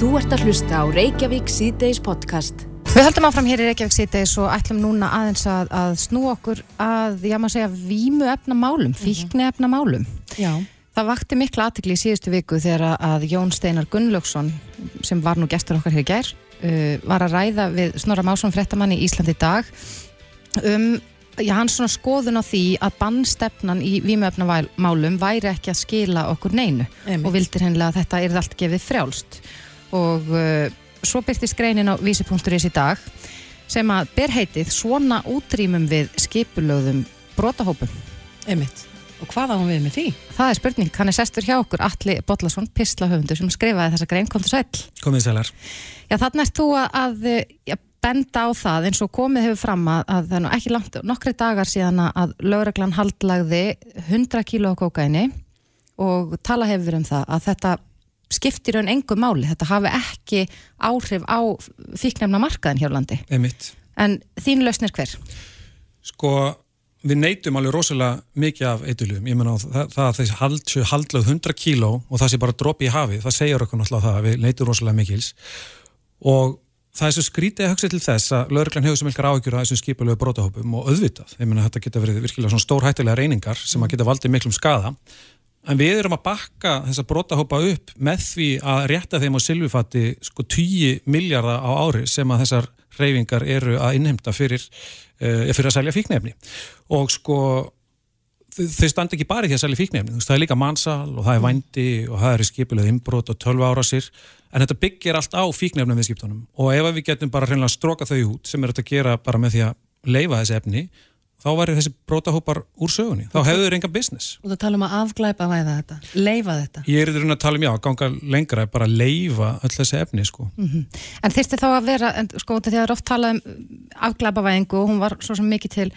Þú ert að hlusta á Reykjavík síðdeis podcast. Við höldum áfram hér í Reykjavík síðdeis og ætlum núna aðeins að, að snú okkur að, já maður segja, vímu efna málum, fíkni efna málum. Já. Það vakti mikla aðtikli í síðustu viku þegar að Jón Steinar Gunnlaugsson, sem var nú gestur okkar hér í gær, uh, var að ræða við Snorra Másson fréttamann í Íslandi í dag um já, hans svona skoðun á því að bannstefnan í vímuefnamálum væri ekki að skila okkur neinu Einmitt. og vildir hennilega að þetta er allt gefið frjálst og uh, svo byrtist greinin á vísi.is í dag sem að ber heitið svona útrýmum við skipulögðum brotahópum. Einmitt. Og hvað á hann við með því? Það er spurning, hann er sestur hjá okkur Alli Bollason, pislahöfundur sem skrifaði þessa grein, kom til sæl. Komið sælar. Já, þannig ert þú að, að já, benda á það eins og komið hefur fram að, að það er nú ekki langt, nokkri dagar síðan að lögreglan haldlagði 100 kíló á kókaini og tala hefur um það að þetta skiptir raun engu máli, þetta hafi ekki áhrif á fíknefna markaðin hér á landi. Einmitt. En þín lausn er hver? Sko, við neytum alveg rosalega mikið af eitulum. Ég menna það, að þessi hald, séu haldlög 100 kíló og það sé bara dropi í hafið, það segir okkur náttúrulega það að við neytum rosalega mikils. Og það er svo skrítið að hugsa til þess að lögreglan hefur sem eitthvað áhyggjur að þessum skipulegu brotahópum og auðvitað. Ég menna þetta geta verið virkilega svona stórhættilega reyningar sem að geta valdið miklum skada. En við erum að bakka þessa brotahópa upp með því að rétta þeim á silvifatti sko 10 miljardar á ári sem að þessar reyfingar eru að innheimta fyrir, uh, fyrir að selja fíknefni. Og sko þau standa ekki bara í því að selja fíknefni, það er líka mannsal og það er vændi og það eru skipulega innbrot og 12 ára sér, en þetta byggir allt á fíknefnum viðskiptunum. Og ef við getum bara hreinlega stróka þau út sem er þetta að gera bara með því að leifa þessi efni, þá væri þessi brotahópar úr sögunni, þá hefur þau enga business. Og það tala um að afglæpa væða þetta, leifa þetta. Ég er í raun að tala um já, ganga lengra, bara leifa öll þessi efni, sko. En þyrfti þá að vera, en, sko, því að það er oft talað um afglæpavæðingu og hún var svo mikið til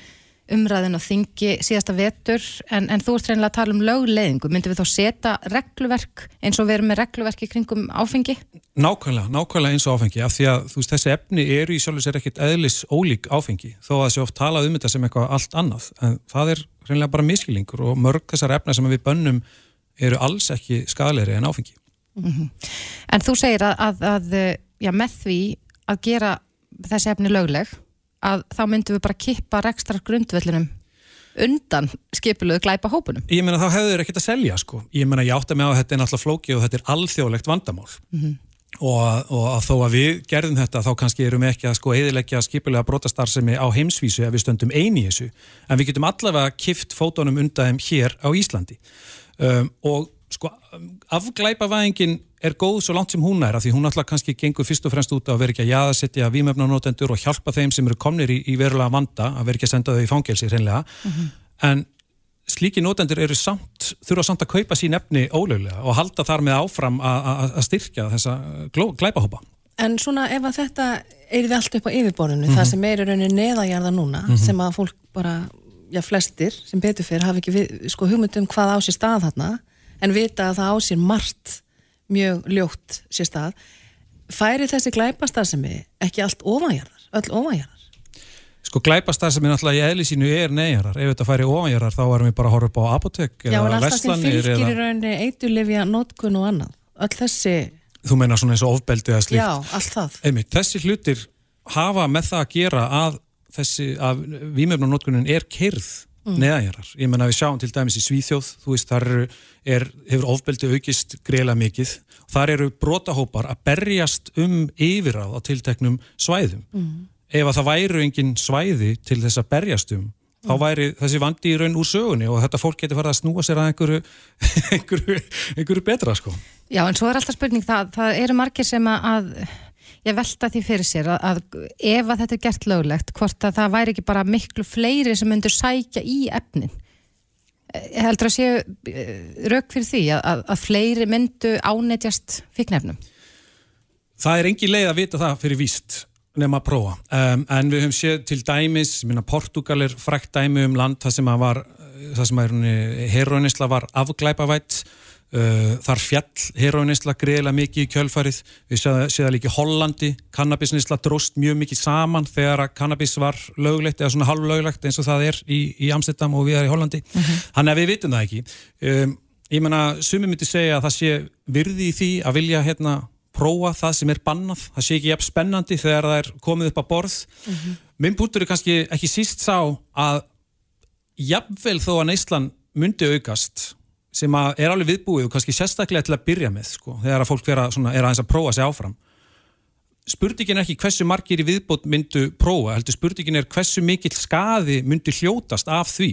umræðin og þingi síðasta vetur, en, en þú ert reynilega að tala um lögleðingu. Myndum við þá setja regluverk eins og við erum með regluverk í kringum áfengi? Nákvæmlega, nákvæmlega eins og áfengi af því að þú veist, þessi efni eru í sjálfur sér ekkit eðlis ólík áfengi þó að þessi oft talað um þetta sem eitthvað allt annað en það er reynilega bara miskilingur og mörg þessar efna sem við bönnum eru alls ekki skadalegri en áfengi En þú segir að, að, að já, með því að gera þessi efni lögleg að þá myndum við bara kippa rekstrar grundvellinum undan skipulöðu glæpa hópunum. Ég meina þá hefur þeir ekkert að selja sko. Ég meina ég átta mig á að þetta er náttúrulega flóki og þetta er alþjóðlegt vandamál. Og, og að þó að við gerðum þetta þá kannski erum við ekki að sko eðilegja skipulega brotastarfsemi á heimsvísu ef við stöndum eini í þessu. En við getum allavega kift fótónum undan þeim hér á Íslandi. Um, og sko afglæpavæðingin er góð svo langt sem hún er af því hún alltaf kannski gengur fyrst og fremst út að vera ekki að jaðasetja vímefnanótendur og hjálpa þeim sem eru komnir í, í verulega vanda að vera ekki að senda þau í fangelsi hreinlega. En slíki nótendur eru samt þurfa samt að kaupa sín efni ólöglega og halda þar með áfram að- styrkja þessa gló- glæpahópa. En svona ef að þetta er þið allt upp á yfirborðinu, það sem er í rauninni neðajarða núna, sem að fólk bara, já flestir sem betur fyrir hafa ekki við, sko hugmyndum hvað á sér stað þarna, en vita að það á sér margt mjög ljótt sér stað, færi þessi glæpastarðsemi ekki allt ofanjarðar, öll ofanjarðar? Sko glæpastar sem er náttúrulega í eðli sínu er neyjarar. Ef þetta færi ofanjarar þá erum við bara að horfa upp á apotek Já, en eða allt það sem fylgir í eða, rauninni eitulifja, notkun og annað, öll þessi, þú meina svona eins og ofbeldi eða slíkt? Já, allt það. Einmitt, þessi hlutir hafa með það að gera að þessi, að vímefnarnótkunin er kyrð mm. neðanjarar. Ég menna við sjáum til dæmis í Svíþjóð, þú veist, þar er, hefur ofbeldi aukist greiðlega mikið. Þar eru brotahópar að berjast um yfirráð á tilteknum svæðum. Ef að það væru engin svæði til þess að berjast um, þá væri þessi vandi í raun úr sögunni og þetta fólk getur farið að snúa sér að einhverju, einhverju, einhverju betra, sko. Já, en svo er alltaf spurning það, það eru margir sem að ég velta því fyrir sér að, að ef að þetta er gert löglegt, hvort að það væri ekki bara miklu fleiri sem myndur sækja í efnin. Ég heldur að séu eh, rök fyrir því að, að, fleiri myndu ánetjast fíknefnum. Það er engin leið að vita það fyrir víst nema að prófa. Um, en við höfum séð til dæmis, minna Portugal er frækt dæmi um land það sem að var, það sem að heroinisla var afglæpavætt, þar fjall heroinisla greiðilega mikið í kjölfarið, við séðum séð líka í Hollandi, kannabisnisla dróst mjög mikið saman þegar að kannabis var löglegt eða svona halvlöglegt eins og það er í, í Amsterdam og við erum í Hollandi. Þannig að við vitum það ekki. Um, ég menna, sumi myndi segja að það sé virði í því að vilja hérna prófa það sem er bannað, það sé ekki jafn spennandi þegar það er komið upp á borð mm -hmm. minn bútur er kannski ekki síst sá að jafnvel þó að neyslan myndi aukast sem er alveg viðbúið og kannski sérstaklega til að byrja með sko, þegar að fólk vera, svona, er aðeins að prófa sig áfram. Spurningin er ekki hversu margir í viðbót myndu prófa, heldur spurningin er hversu mikill skaði myndi hljótast af því.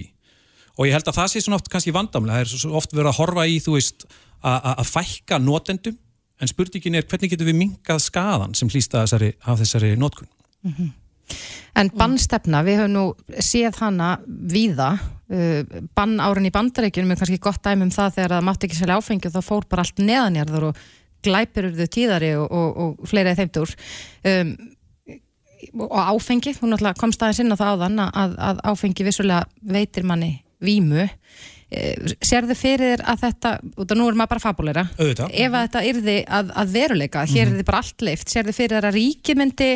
Og ég held að það sé svona oft kannski vandamlega, það er oft verið að horfa í þú veist að fækka notendum en spurningin er hvernig getur við mingað skadan sem hlýsta af þessari notkun? Mm -hmm. En bannstefna, við höfum nú séð hana víða uh, bann árin í bandarækjunum er kannski gott dæmi um það þegar það mátti ekki selja áfengi og þá fór bara allt neðanjarður og glæpir urðu tíðari og, og, og fleira þeimtur um, og áfengi, hún komst aðeins inn á það áðan að, að áfengi vissulega veitir manni vímu. Eh, sérðu fyrir þér að þetta og nú er maður bara fabulera ef að þetta yrði að, að veruleika hér mm -hmm. er þið bara allt leift, sérðu fyrir þér að ríki myndi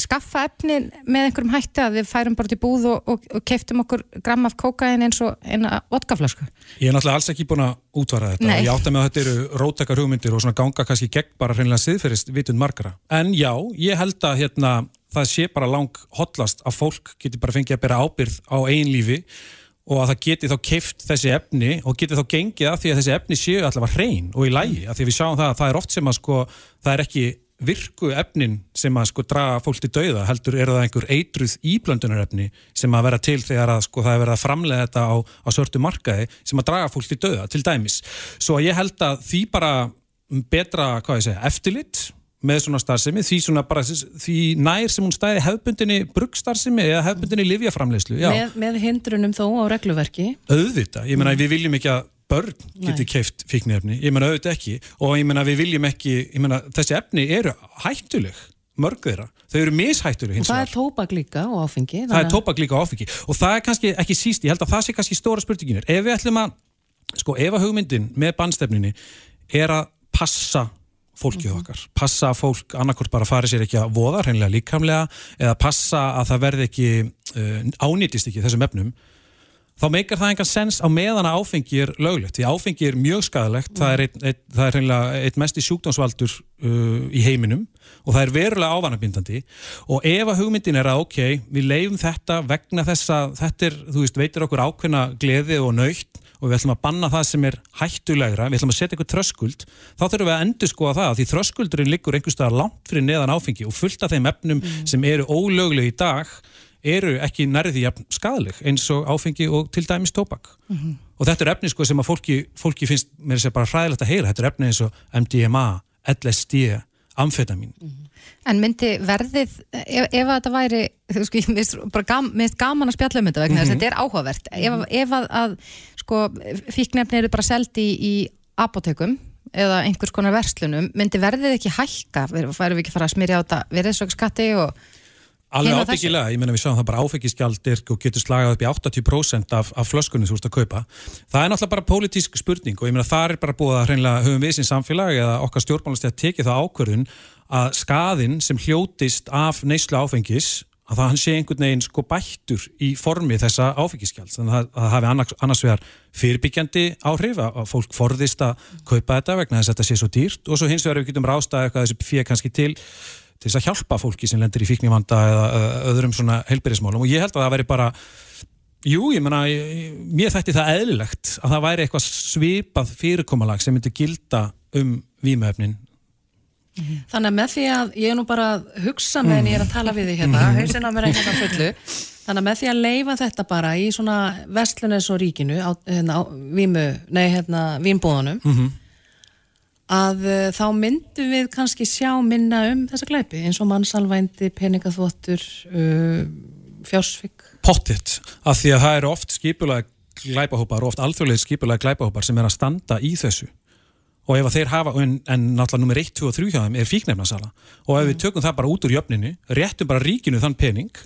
skaffa efni með einhverjum hætti að við færum bara til búð og, og, og keiftum okkur gram af kókain eins og eina vodkaflasku Ég er náttúrulega alls ekki búin að útvara þetta. Nei. ég átta með að þetta eru róttakar hugmyndir og svona ganga kannski gegn bara hreinlega siðferðist vitund margara, en já, ég held að hérna, það sé bara lang hotlast að fólk getur bara fengið að bera ábyrð á einn lífi og að það geti þá keift þessi efni og geti þá gengið af því að þessi efni séu allavega hrein og í lægi, af því að við sjáum það að það er oft sem að sko, það er ekki virku efnin sem að sko draga fólk til dauða, heldur er það einhver eitruð íblöndunarefni sem að vera til þegar að sko það er verið að framlega þetta á, á sörtu markaði sem að draga fólk til dauða, til dæmis. Svo ég held að því bara betra, hvað ég segja, eftirlitt með svona starfsemi, því svona bara því nær sem hún stæði hefbundinni bruggstarfsemi eða hefbundinni livjaframleyslu með, með hindrunum þó á regluverki auðvita, ég menna mm. við viljum ekki að börn geti keift fíknefni, ég menna auðvita ekki. Og ég menna við viljum ekki ég menna þessi efni eru hættuleg mörg þeirra, þau eru mishættuleg og það er tópak líka og áfengi það er tópak líka og áfengi. Og það er kannski ekki síst, ég held að það sé kannski stóra spurninginir ef við ætlum að, sko ef að hugmyndin með bannstefninni er að passa fólkið mm -hmm. okkar, passa að fólk annarkort bara fari sér ekki að voða hreinlega líkamlega eða passa að það verði ekki uh, ánýtist ekki þessum efnum þá meikar það enga sens á meðan að áfengi er löglegt, því áfengi er mjög skadalegt, það er, ein, ein, það er hreinlega eitt mest í sjúkdómsvaldur uh, í heiminum og það er verulega ávanabindandi og ef að hugmyndin er að ok, við leifum þetta vegna þess að þetta er, þú veist, veitir okkur ákveðna gleði og nöytt og við ætlum að banna það sem er hættulegra, við ætlum að setja eitthvað tröskuld, þá þurfum við að endur skoða það því tröskuldurinn liggur einhverstaðar langt fyrir neðan áfengi og fullt af þeim efnum mm. sem eru ólögleg í dag eru ekki nærði skadaleg eins og áfengi og til dæmis tóbak mm -hmm. og þetta er efni sko sem að fólki, fólki finnst mér segja bara hræðilegt að heyra, þetta er efni eins og MDMA, LSD, amfetamin mm -hmm. En myndi verðið, ef, ef að þetta væri, sko, mér finnst gam, gaman að spjalla um þetta vegna mm -hmm. þetta er áhugavert. Ef, ef að, að sko, fíknefni eru bara seldi í, í apotekum eða einhvers konar verslunum, myndi verðið ekki hækka? Færum við ekki fara að smyrja á þetta veriðsvöggskatti og Alveg ábyggilega, ég menna við sjáum það bara áfengisgjald og getur slagað upp í 80% af, af flöskunni þú ert að kaupa. Það er náttúrulega bara pólitísk spurning og ég menna það er bara búið að hreinlega höfum við sem samfélag eða okkar stjórnmálastið að tekið það ákverðun að skadin sem hljótist af neyslu áfengis að það hann sé einhvern veginn sko bættur í formi þessa áfengisgjald þannig að það hafi annars, annars vegar fyrirbyggjandi áhrif að fólk forðist að kaupa þetta vegna þess að þetta sé svo dýrt og svo hins vegar við getum rástað eitthvað þessi fyrir kannski til til þess að hjálpa fólki sem lendir í fíknivanda eða öðrum svona heilbyrðismálum og ég held að það væri bara jú, ég menna, mér þætti það eðlilegt að það væri eitthvað svipað fyrirkomalag sem myndi gilda um výmöfnin Þannig að með því að ég er nú bara að hugsa með en ég er að tala við því hérna, mhm. hausin á mér ekki hérna fullu. Þannig að með því að leifa þetta bara í svona vestlunis og ríkinu á, hérna, á výmu, nei hérna výmbúðunum mm -hmm að uh, þá myndum við kannski sjá minna um þessa glæpi eins og mannsalvændi, peningaþvottur uh, fjársvík Pottitt, af því að það eru oft skipulega glæpahópar og oft alþjóðlega skipulega glæpahópar sem er að standa í þessu. Og ef þeir hafa, en, en náttúrulega nummer 1, 2 og 3 hjá þeim er fíknefnarsala og ef mm. við tökum það bara út úr jöfninu, réttum bara ríkinu þann pening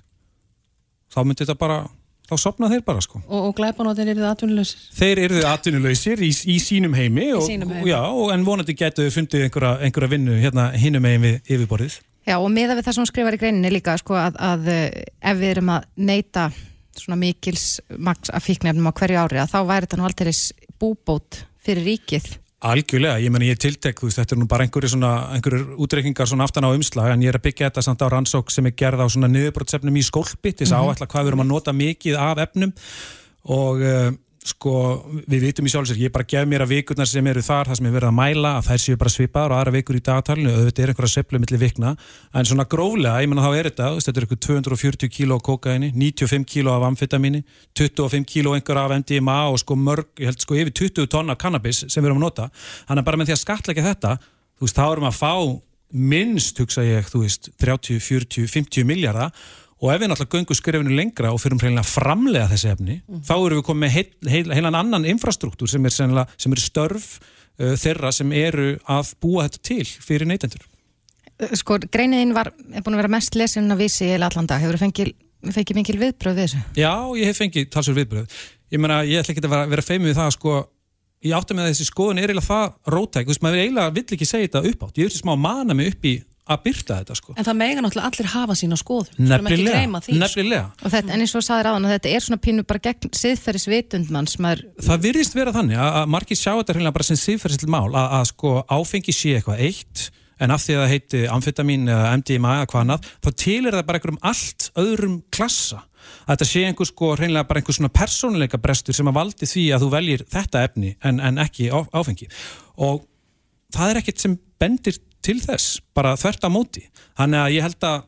þá myndir þetta bara þá sopna þeir bara sko. Og, og glæpanóttir eru þið atvinnuleysir? Þeir eru þið atvinnuleysir í, í sínum heimi, og, sínum heimi. Og, já, en vonandi getur þau fundið einhverja, einhverja vinnu hérna hinnum megin við yfirborðið. Já og miða við það sem skrifar í greininni líka sko, að, að eh, ef við erum að neyta svona mikils maks af fíknefnum á hverju ári að þá væri þetta nú alltaf búbót fyrir ríkið Algjörlega, ég menn ég tiltek, þú veist, þetta er nú bara einhverju svona, einhverjur útreikningar svona aftan á umslag en ég er að byggja þetta samt á rannsók sem er gerð á svona niðurbrotsefnum í skólpi til þess að áætla hvað við erum að nota mikið af efnum. Og uh, sko, við vitum í sjálfsvegar, ég bara gef mér að vikurnar sem eru þar, það sem er verið að mæla að þær séu bara svipaðar og aðra vikur í dagatalinu auðvitað er einhverja seplu millir vikna. En svona gróflega, ég menna þá er þetta, þetta er eitthvað 240 kíló kokaini, 95 kíló af amfetamíni, 25 kíló einhver af MDMA og sko mörg, ég held sko yfir 20 tonna cannabis sem við erum að nota. Þannig að bara með því að skatleika þetta þú veist, þá erum að fá minnst, hugsa ég, þú veist, 30, 40, 50 miljardar og ef við náttúrulega göngum skrifinu lengra og fyrir að framlega þessi efni mm. þá erum við komið með heil, heil, heilan annan infrastruktúr sem er, sem er störf uh, þeirra sem eru að búa þetta til fyrir neytendur. Uh, Sko, greiniðinn var búin að vera mest lesin að vísi í allan dag, hefur þú fengið fengið mingil viðbröð við þessu? Já, ég hef fengið talsur viðbröð ég meina, ég ætla ekki að vera, vera feimið við það sko ég átti með þessi skoðun er eiginlega það rótæk, þú veist, maður eiginlega vill ekki segja þetta upp átt, ég vil smá mana mig upp í að byrta þetta sko. En það mega náttúrulega allir hafa sín á skoðu Nefnilega, sko. nefnilega. Sko. Þetta, En eins og saður áðan þetta er svona pínu bara gegn siðferðis vitundmanns maður... Það virðist vera þannig að, að margir sjá þetta hérna bara sem siðferðislega mál að, að sko áfengi sé eitthvað eitt en af því að það heiti amfetamin eða MDMA eða hvað annað, þá tilir það bara einhverjum allt öðrum klassa að þetta sé einhver sko reynilega bara einhver svona persónuleika brestur sem að valdi því að þú veljir þetta efni en, en ekki áfengi og það er ekkert sem bendir til þess, bara þvert á móti. Þannig að ég held að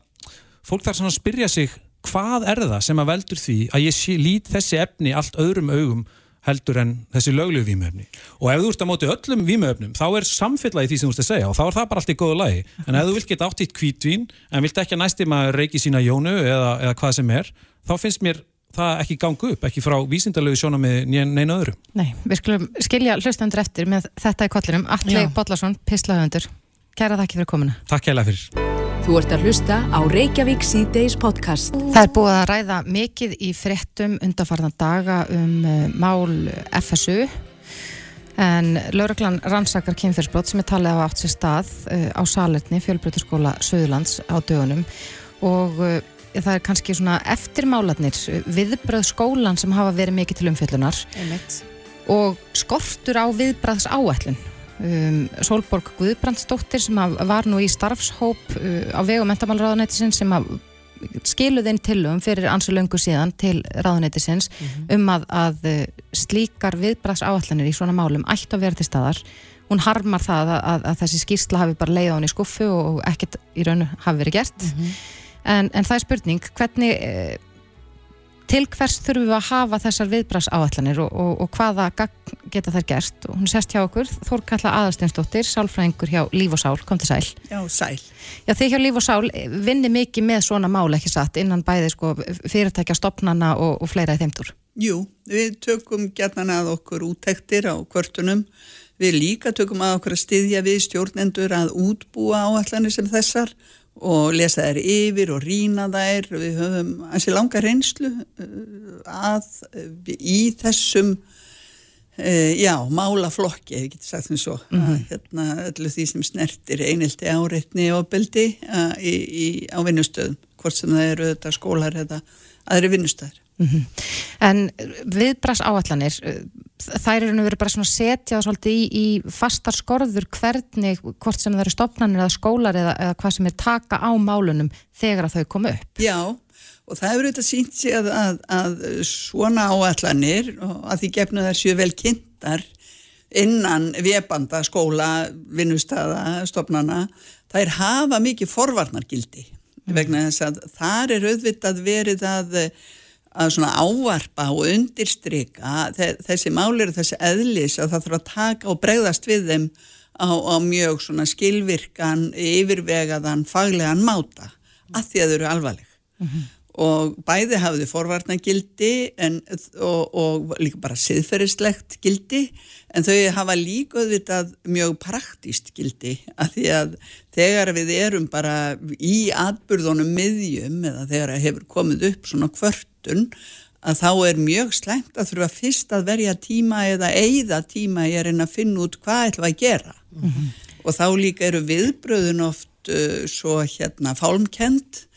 fólk þarf svona að spyrja sig hvað er það sem að veldur því að ég sé, lít þessi efni allt öðrum augum heldur en þessi löglu vímöfni og ef þú ert að móti öllum vímöfnum þá er samfélagi því sem þú ert að segja og þá er það bara allt í góðu lagi. En ef þú vilt geta átt ítt kvítvín en vilt ekki að næstum að reiki sína jónu eða, eða hvað sem er þá finnst mér það ekki gangu upp, ekki frá vísindalögu sjóna með neina öðru. Nei, við skulum skilja hlustandur eftir með þetta í kollinum. Alli Bodlason, pislahöndur Kæra þakki fyrir komuna. Takk kæla fyrir. Þú ert að hlusta á Reykjavík C-Days podcast. Það er búið að ræða mikið í frettum undarfarðan daga um uh, mál FSU en lauruglan rannsakar kynfyrsbrot sem er talið á átt sér stað uh, á salertni fjölbrytarskóla Suðlands á dögunum og uh, það er kannski svona eftirmáladnir viðbröð skólan sem hafa verið mikið til umfjöllunar og skortur á viðbröðs áætlun um, Solborg Guðbrandsdóttir sem var nú í starfshóp uh, á vegu mentamálraðunætisins sem skiluði inn tilum fyrir ansu löngu síðan til raðunætisins mm -hmm. um að, að uh, slíkar viðbraðs áallanir í svona málum ættu að vera til staðar hún harmar það að, að, að þessi skýrsla hafi bara leið á henni skuffu og ekkert í raunu hafi verið gert mm -hmm. en, en það er spurning hvernig eh, til hvers þurfum við að hafa þessar viðbras áallanir og, og, og hvaða geta þær gert? Og hún sest hjá okkur Þórkalla Aðarsteinsdóttir, sálfræðingur hjá Líf og Sál, kom til sæl. Já, sæl. Já, þið hjá Líf og Sál vinni mikið með svona mál ekki satt innan bæði sko, fyrirtækja stopnana og, og fleira í þeimtur Jú, við tökum gerðan að okkur úttektir á kvörtunum. Við líka tökum að okkur að styðja við stjórnendur að útbúa áallanir sem þessar og lesa þær yfir og rína þær. Við höfum ansi langa reynslu uh, að uh, í þessum uh, já, málaflokki ég geti sagt því svo. Mm -hmm. hérna, öllu því sem snertir einelti áreitni og í, á vinnustöðum hvort sem það eru þetta skólar eða aðri vinnustöðar Mm -hmm. En viðbras áallanir, þær eru nú verið bara svona setjað svolítið í, í fastar skorður hvernig, hvort sem það eru stopnarnir eða skólar eða, eða hvað sem er taka á málunum þegar að þau komu upp. Já, og það hefur auðvitað sínt sig að, að, að svona áallanir, að því gefnu þær séu vel kynntar innan viðbanda, skóla, vinnustada, stopnarna, þær hafa mikið forvarnargildi vegna þess að þar er auðvitað verið að að svona ávarpa og undirstryka þessi málir og þessi eðlis að það þarf að taka og bregðast við þeim á, á mjög svona skilvirkan, yfirvegaðan, faglegan máta að því að þau eru alvarleg mm -hmm. Og bæði hafðu forvarna gildi en, og, og líka bara siðferðislegt gildi en þau hafa líka auðvitað mjög praktíst gildi að því að þegar við erum bara í atburðunum miðjum eða þegar hefur komið upp svona kvört menntun að þá er mjög slæmt að þurfa fyrst að verja tíma eða eigða tíma ég er einn að finna út hvað ætlum að gera mm -hmm. og þá líka eru viðbröðun oft uh, svo hérna fálmkend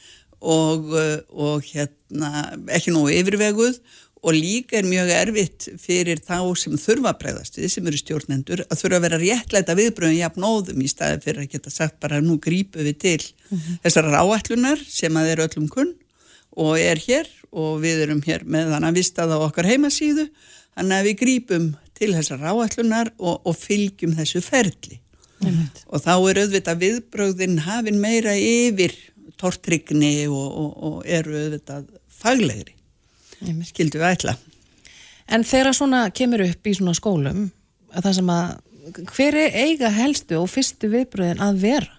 og, uh, og hérna ekki nógu yfirveguð og líka er mjög erfitt fyrir þá sem þurfa að bregðast við, sem eru stjórnendur, að þurfa að vera réttleita viðbröðum jafnóðum í staði fyrir að geta sagt bara nú grípu við til mm -hmm. þessar áætlunar sem að er öllum kunn og er hér og við erum hér með þannig að vistað á okkar heimasíðu, þannig að við grípum til þessar áætlunar og, og fylgjum þessu ferli. Mm -hmm. Og þá er auðvitað viðbröðin hafin meira yfir tortrygni og, og, og eru auðvitað faglegri skildu við ætla. En þegar svona kemur upp í svona skólum að það sem að hver er eiga helstu og fyrstu viðbröðin að vera?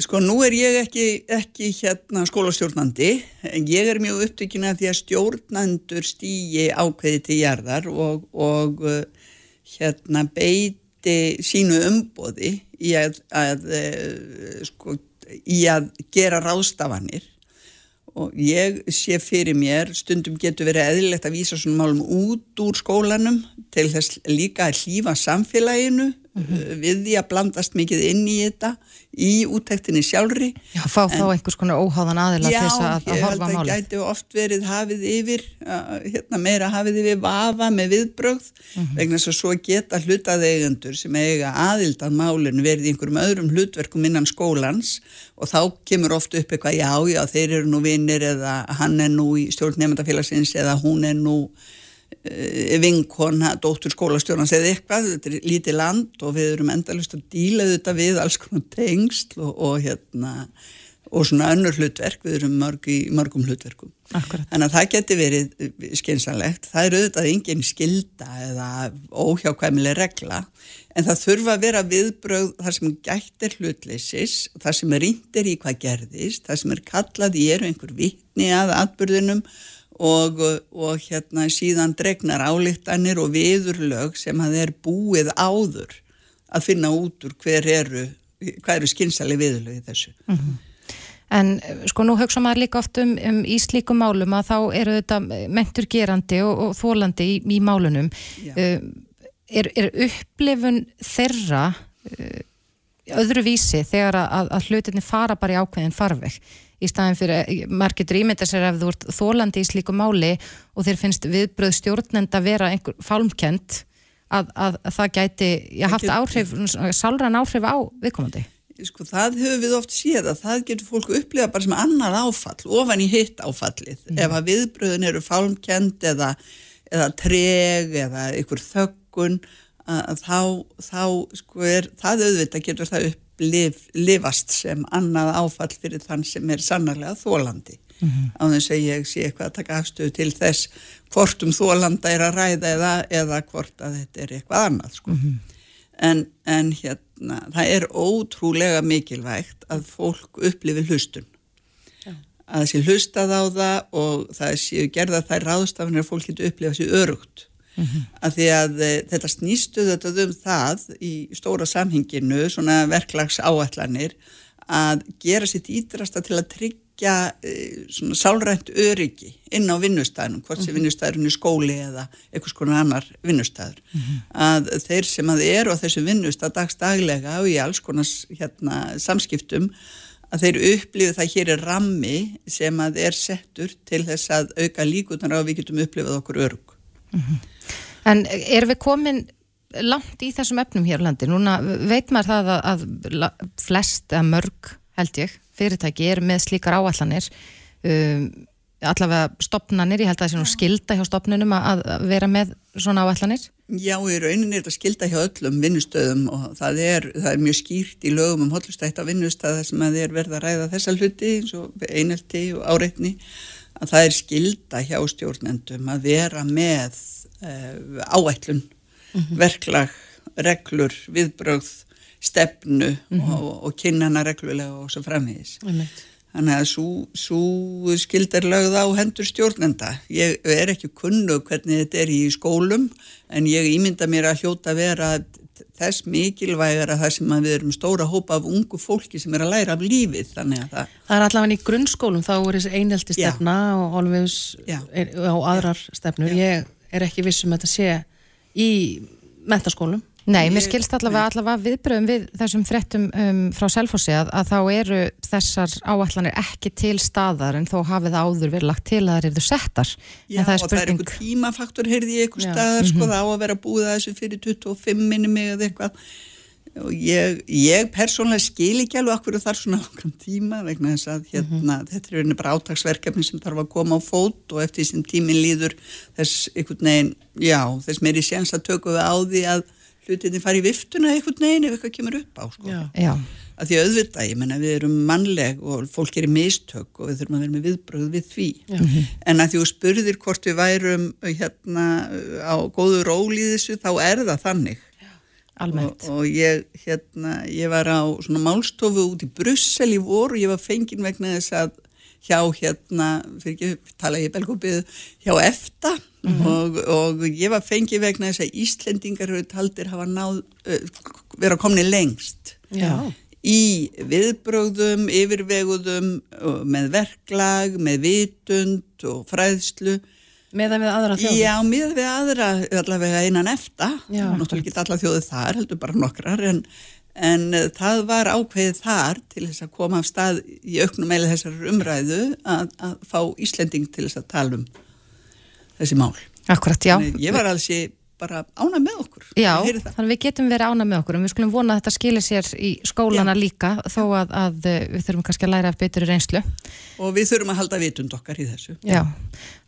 Sko nú er ég ekki, ekki hérna skólastjórnandi en ég er mjög upptökin að því að stjórnandur stýji ákveði til jarðar og, og uh, hérna beiti sínu umbóði í að, að, uh, sko, í að gera rástafanir og ég sé fyrir mér stundum getur verið eðlilegt að vísa svona málum út úr skólanum til þess líka að hlýfa samfélaginu við því að blandast mikið inn í þetta í útæktinni sjálfri Já, fá en, þá einhvers konar óháðan aðila já, til þess að, að horfa máli Já, ég held að það gæti oft verið hafið yfir hérna, meira hafið yfir vafa með viðbröð mm -hmm. vegna þess að svo geta hlutað eigendur sem eiga aðild að málinn verið í einhverjum öðrum hlutverkum innan skólans og þá kemur oft upp eitthvað já, já, þeir eru nú vinnir eða hann er nú í stjórn nefndafélagsins eða hún er nú vinkona, dóttur skólastjórnans eða eitthvað, þetta er lítið land og við erum endalust að díla þetta við alls konar tengsl og, og hérna og svona önnur hlutverk, við erum mörg í mörgum hlutverkum. Akkurat. Þannig að það geti verið skynsalegt, það er auðvitað engin skilda eða óhjákvæmileg regla, en það þurfa að vera viðbröð þar sem gættir hlutleysis, þar sem er índir í hvað gerðist, þar sem er kallað í eru einhver vittni að atbyrðunum og, og hérna síðan dregnar álíktanir og viðurlög sem að er búið áður að finna út úr hver eru, hvað eru skynsali viðurlög í þessu. Mm -hmm. En sko nú hugsa maður líka oft um, um í slíkum málum að þá eru þetta mentur gerandi og, og þólandi í, í málunum. Uh, er, er upplifun þeirra uh, öðru vísi þegar að, að hlutinni fara bara í ákveðin farveg? Í staðin fyrir, maður getur ímynda sér ef þú ert þólandi í slíku máli og þér finnst viðbröð stjórnenda vera einhver fálmkent að, að, að það gæti, ég haft áhrif sálran áhrif á viðkomandi Sko það höfum við oft séð að það getur fólku upplifa bara sem annar áfall ofan í hitt áfallið mm. ef að viðbröðin eru fálmkent eða, eða treg eða einhver þöggun að þá, þá sko er það auðvitað getur það upp upplifast sem annað áfall fyrir þann sem er sannarlega þólandi mm -hmm. á þess að ég sé eitthvað að taka afstöðu til þess hvort um þólanda er að ræða eða, eða hvort að þetta er eitthvað annað sko. mm -hmm. en, en hérna það er ótrúlega mikilvægt að fólk upplifi hlustun Já. að þessi hlustað á það og það séu gerða þær ráðstafinir að fólk getur upplifað sér örugt mm -hmm. að því að e, þetta snýstu þetta um það í stóra samhenginu, svona verklags áallanir að gera sitt ídrasta til að tryggja e, svona sálrænt öryggi inn á vinnustæðinum, hvort sem -hmm. vinnustæðurinn er skóli eða einhvers konar annar vinnustæður mm -hmm. að þeir sem að eru á þessu vinnustæð dagstaglega og í alls konar hérna, samskiptum að þeir upplifið það hér er rammi sem að er settur til þess að auka líkunar á að við getum upplifið okkur örg. Mm -hmm. En erum við komin langt í þessum efnum hér á landi? Núna veit maður það að, að flest eða mörg held ég fyrirtæki er með slíkar áallanir um, allavega stopnanir, ég held að það sé nú skilda hjá stopnunum að, að vera með svona áallanir? Já, í rauninni er þetta skilda hjá öllum vinnustöðum og það er, það er mjög skýrt í lögum um hotlustætt á vinnustöða sem að er verða að ræða þessa hluti eins og einelti og áreitni að það er skilda hjá stjórnendum að vera með uh, áætlun, mm -hmm. verklag, reglur, viðbröð, stefnu mm -hmm. og, og kynna reglulega og svo framhengis. Mm -hmm. Þannig að svo skild er lögð á hendur stjórnenda. Ég er ekki kunnu hvernig þetta er í skólum en ég ímynda mér að hljóta vera þess mikilvægur að það sem að við erum stóra hópa af ungu fólki sem er að læra af lífið. Það, það er allavega í grunnskólum þá er þessi einhelti stefna Já. og alveg á aðrar stefnur. Já. Ég er ekki vissum að þetta sé í mentaskólum Nei, mér Ég- skilst allavega, allavega viðbröðum við þessum fréttum um, frá Selfossi að, að þá eru þessar áætlanir ekki til staðar en þó hafið áður verið lagt til að það eru settar. Já, en það er og það er einhver tímafaktor, heyrði ég einhver staðar, sko, það á að vera búið að þessu fyrir 25 minni mig eða eitthvað. Og ég, ég persónlega skil ekki alveg okkur þar svona langan tíma vegna þess að hérna, þetta er einu bara átagsverkefni sem þarf að koma á fót og eftir sem tíminn líður þess einhvern veginn, já, þess meiri séns að tökum við á því að hlutinni fari í viftuna einhvern veginn ef eitthvað kemur upp á, sko. Já. já, að því auðvitað, ég menna við erum mannleg og fólk gerir mistök og við þurfum að vera með viðbröð við því en að því þú spurðir hvort við værum hérna á góðu róli í þessu, þá er það þannig almennt. og, og ég, hérna, ég var á svona málstofu út í Brussel í vor og ég var fengin vegna þess að hjá hérna, fyrir ekki tala ég belgópið, hjá EFTA. Og, og ég var fengin vegna þess að Íslendingar eru taldir hafa náð, vera komni lengst Já. í viðbrögðum, yfirveguðum með verklag, með vitund og fræðslu. Meðan við aðra þjóðum. Já, miða við aðra allavega innan efta, náttúrulega ekki alla þjóðið þar, heldur bara nokkrar, en, en eh, það var ákveðið þar til þess að koma af stað í auknum eða þessar umræðu að, að fá Íslending til þess að tala um þessi mál. Akkurat, já. Þannig Ég var alls ég bara ána með okkur. Já, þannig við getum verið ána með okkur en við skulum vona að þetta skilir sér í skólana líka þó að, að uh, við þurfum kannski að læra af betri reynslu. Og við þurfum að halda vitund okkar í þessu. Já.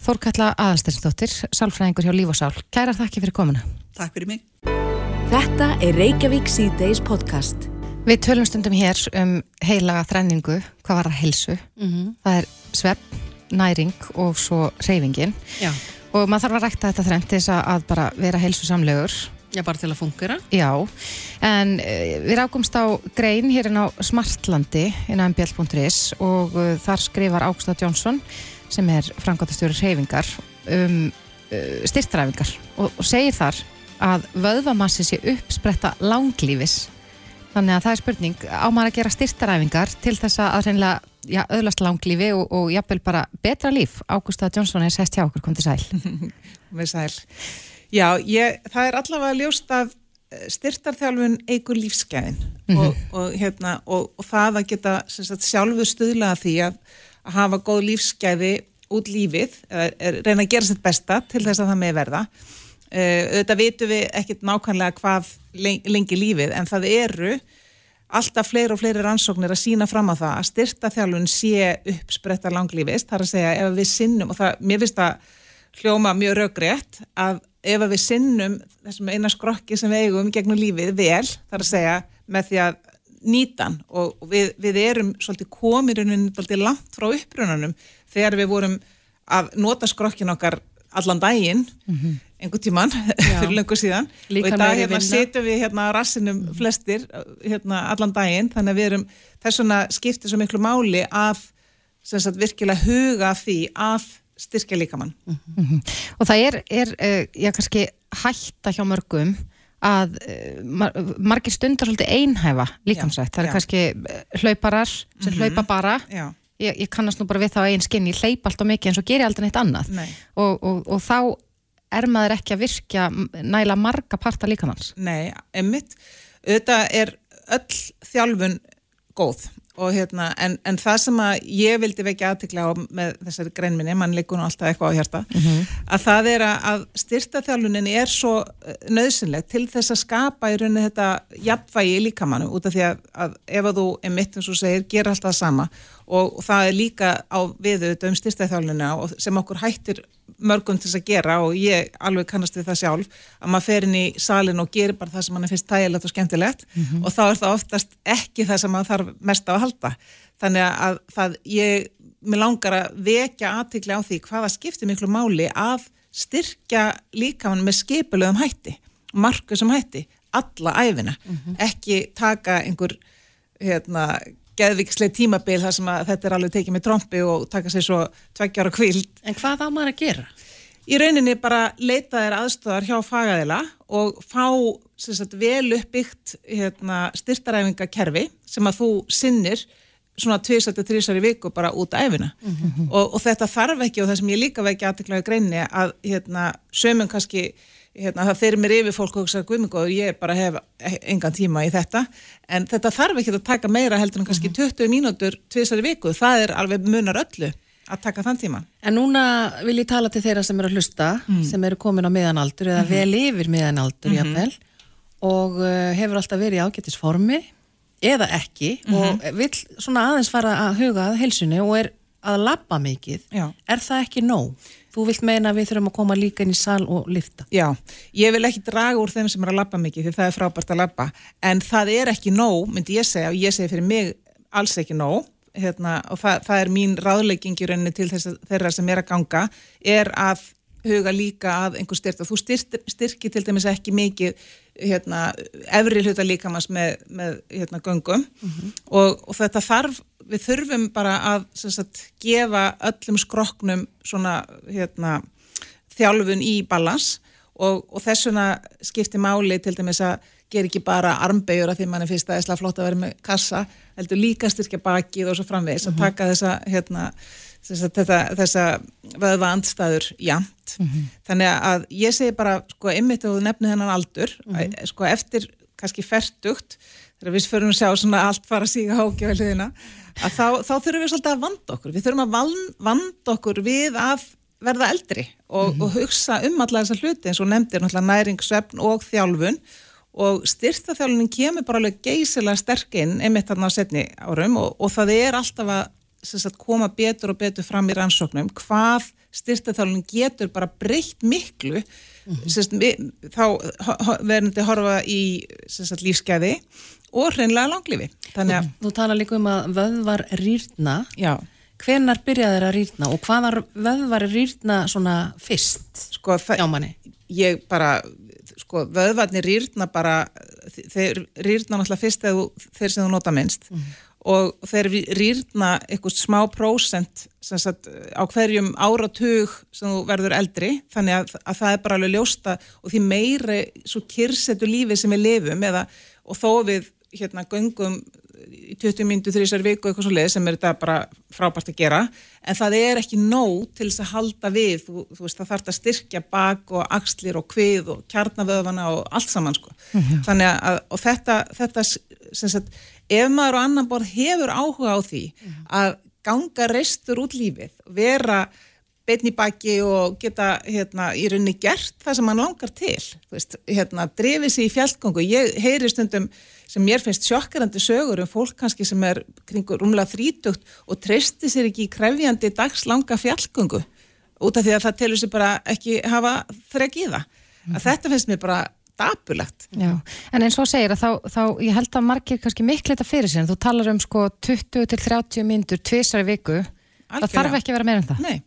Þórkalla Aðalsteinsdóttir, sálfræðingur hjá Líf og Sál. Kærar þakki fyrir komuna. Takk fyrir mig. Þetta er Reykjavík C-Days podcast. Við tölum stundum hér um heilaga þrenningu, hvað var að helsu. Mhm. Það er svepp, næring og svo reyfingin. Já. Og maður þarf að rækta þetta þrennt til þess að- bara vera helsu samlegur. Já, bara til að fungera. Já, en uh, við rákumst á grein hérna á Smartlandi innan mbl.is og uh, þar skrifar Ágústa Jónsson sem er frangotastjóri reyfingar um uh, styrtræfingar og, og segir þar að vöðvamassi sé uppspretta langlífis. Þannig að það er spurning, á maður að gera styrtaræfingar til þess að reynilega já, öðlast langlífi og, og jafnvel bara betra líf, Ágústa Jónsson er sest hjá okkur, kom til sæl. Með sæl. Já, ég, það er allavega ljóst að styrtarþjálfun eigur lífsgæðin. Og, og, hérna, og, og það að geta sagt, sjálfur stuðlaða því að, að hafa góð lífsgæði út lífið, eða, er, reyna að gera sitt besta til þess að það með verða. Uh, auðvitað vitum við ekkert nákvæmlega hvað lengi, lífið en það eru alltaf fleiri og fleiri rannsóknir að sína fram á það að styrtaþjálfun sé uppspretta langlífist, þar að segja ef við sinnum og það, mér finnst það hljóma mjög raugrétt að ef að við sinnum þessum eina skrokki sem við eigum gegnum lífið vel, þar að segja með því að nýtan og við, við erum svolítið komirinn svolítið langt frá upprunanum þegar við vorum að nota skrokkin okkar allan daginn einhvern tíman fyrir löngu síðan. Og í dag hérna sitjum við hérna rassinum flestir hérna allan daginn þannig að við erum þess vegna skiptir svo miklu máli að sagt, virkilega huga því að styrkja líkamann. Og það er, er uh, já, kannski hætta hjá mörgum að uh, mar margir stundar svolítið einhæfa líkamsrætt. Það er já. kannski eh, hlauparar sem hlaupa bara. Já, Ég, ég kannast nú bara við það á eigin skinn, ég hleyp allt og mikið en svo ger ég aldrei neitt annað. nei, Og, og, og þá er maður ekki að virkja næla marga parta líkamanns. nei, emmitt auðvitað er öll þjálfun góð og hérna, en, en það sem að ég vildi vekja aðtikla á með þessari greinminni, mann leikur nú alltaf eitthvað á hjarta, að það er að, styrtaþjálfunin er svo nöðsynleg til þess að skapa í rauninni þetta jafnvægi í líkamannu út af því að, að ef að þú er mitt eins og segir, gera alltaf sama og, það er líka á við auðvitað um styrtaþjálfunina og sem okkur hættir mörgum til þess að gera og ég alveg kannast við það sjálf að maður fer inn í salin og gerir bara það sem mann finnst tægilegt og skemmtilegt. Og þá er það oftast ekki það sem maður þarf mest á að halda. Þannig að það ég, mér langar að vekja aðtikli á því hvaða skiptir miklu máli að styrkja líkamann með skipulegum hætti markusum hætti, alla æfina ekki taka einhver hérna geðvikslega tímabil þar sem að þetta er alveg tekið með trompi og taka sér svo tveggjara kvild En hvað á maður að gera? í rauninni bara leita þér aðstöðar hjá fagaðila og fá sagt, vel uppbyggt hérna, styrtaræfingakerfi sem að þú sinnir svona tvisætti þrísar í viku bara út af æfina og, og þetta þarf ekki og það sem ég líka vekja aðteklaði greinni að hérna, sömum kannski hérna, það fyrir mér yfir fólk og hugsa guðmengóður, ég bara hef engan tíma í þetta, en þetta þarf ekki að taka meira heldur en kannski 20 mínútur tvisari viku, það er alveg munar öllu að taka þann tíma. En núna vil ég tala til þeirra sem eru að hlusta, sem eru komin á miðanaldur eða vel yfir miðanaldur jafnvel og uh, hefur alltaf verið í ágættisformi eða ekki og vill svona aðeins fara að huga að heilsunni og er að labba mikið. Já. Er það ekki nóg? Þú vilt meina að við þurfum að koma líka inn í sal og lifta. Já, ég vil ekki draga úr þeim sem er að labba mikið því það er frábært að labba. En það er ekki nóg, myndi ég segja og ég segi fyrir mig alls ekki nóg. Hérna, og það, það er mín ráðlegging í rauninni til þess þeirra sem er að ganga er að huga líka að einhver styrta, þú styrkir, styrkir til dæmis ekki mikið hérna, efri hluta líkamans með, með hérna, göngum. Og, og þetta þarf við þurfum bara að sagt, gefa öllum skroknum svona hérna, þjálfun í balans og, og þessuna skipti máli til dæmis að gera ekki bara armbegjur að því mann er fyrst aðeinslega flott að vera með kassa, heldur líka styrkja bakið og svo framvegis að taka þessa hérna, þetta, þessa vöðva andstæður jamt þannig að ég segi bara sko einmitt að þú nefnir þennan aldur að, sko eftir kannski ferdugt þegar við förum að sjá svona allt fara að síga hákjöfaliðina að þá, þá þurfum við svolítið að vanda okkur. Við þurfum að van- vanda okkur við að verða eldri og, og hugsa um alla þessa hluti eins og nefndir náttúrulega næring, svefn og þjálfun. Og styrtaþjálfunin kemur bara alveg geysilega sterk inn einmitt þarna á setni árum og, og það er alltaf að sagt, koma betur og betur fram í rannsóknum hvað styrtaþjálfunin getur bara breytt miklu mm sagt, við, þá ho- verðandi horfa í sagt, lífsgæði og hreinlega langlífi. Þannig að, Þú tala líka um að vöðvar rýrna. já, Hvenar byrjaði þeir að rýrna og hvaða vöðvar rýrna svona fyrst sko hjá manni? ég bara, sko, vöðvarnir rýrna bara, þeir rýrna náttúrulega fyrst þegar þú, þeir sem þú nota minnst og þeir rýrna eitthvað smá prósent sagt, á hverjum áratug sem þú verður eldri, þannig að, að það er bara alveg ljósta og því meiri svo kyrsetu lífi sem við lifum eða, og þó við hérna göngum í 20 mínútu þrísar viku eitthvað svo leið sem er þetta bara frábært að gera en það er ekki nóg til þess að halda við. Þú, þú veist það þarf að styrkja bak og axlir og kvið og kjarnavöðvana og allt saman sko. Þannig að og þetta, þetta sem sagt, ef maður á annan borð hefur áhuga á því að ganga reistur út lífið vera beinn í baki og geta hérna, í rauninni gert það sem hann langar til þú veist, hérna, drefið sér í fjallgöngu. Ég heyri stundum sem mér finnst sjokkarandi sögur um fólk kannski sem er kringur rúmlega þrítugt og treysti sér ekki í krefjandi dagslanga fjallgöngu út af því að það telur sér bara ekki hafa þrek í það. Að þetta finnst mér bara dapulegt Já, en eins og segir að þá, þá ég held að margir kannski miklu þetta fyrir sér en þú talar um sko 20 til 30 myndur tvisar í viku, það Algjörlega. þarf ekki að vera meira en það? Nei,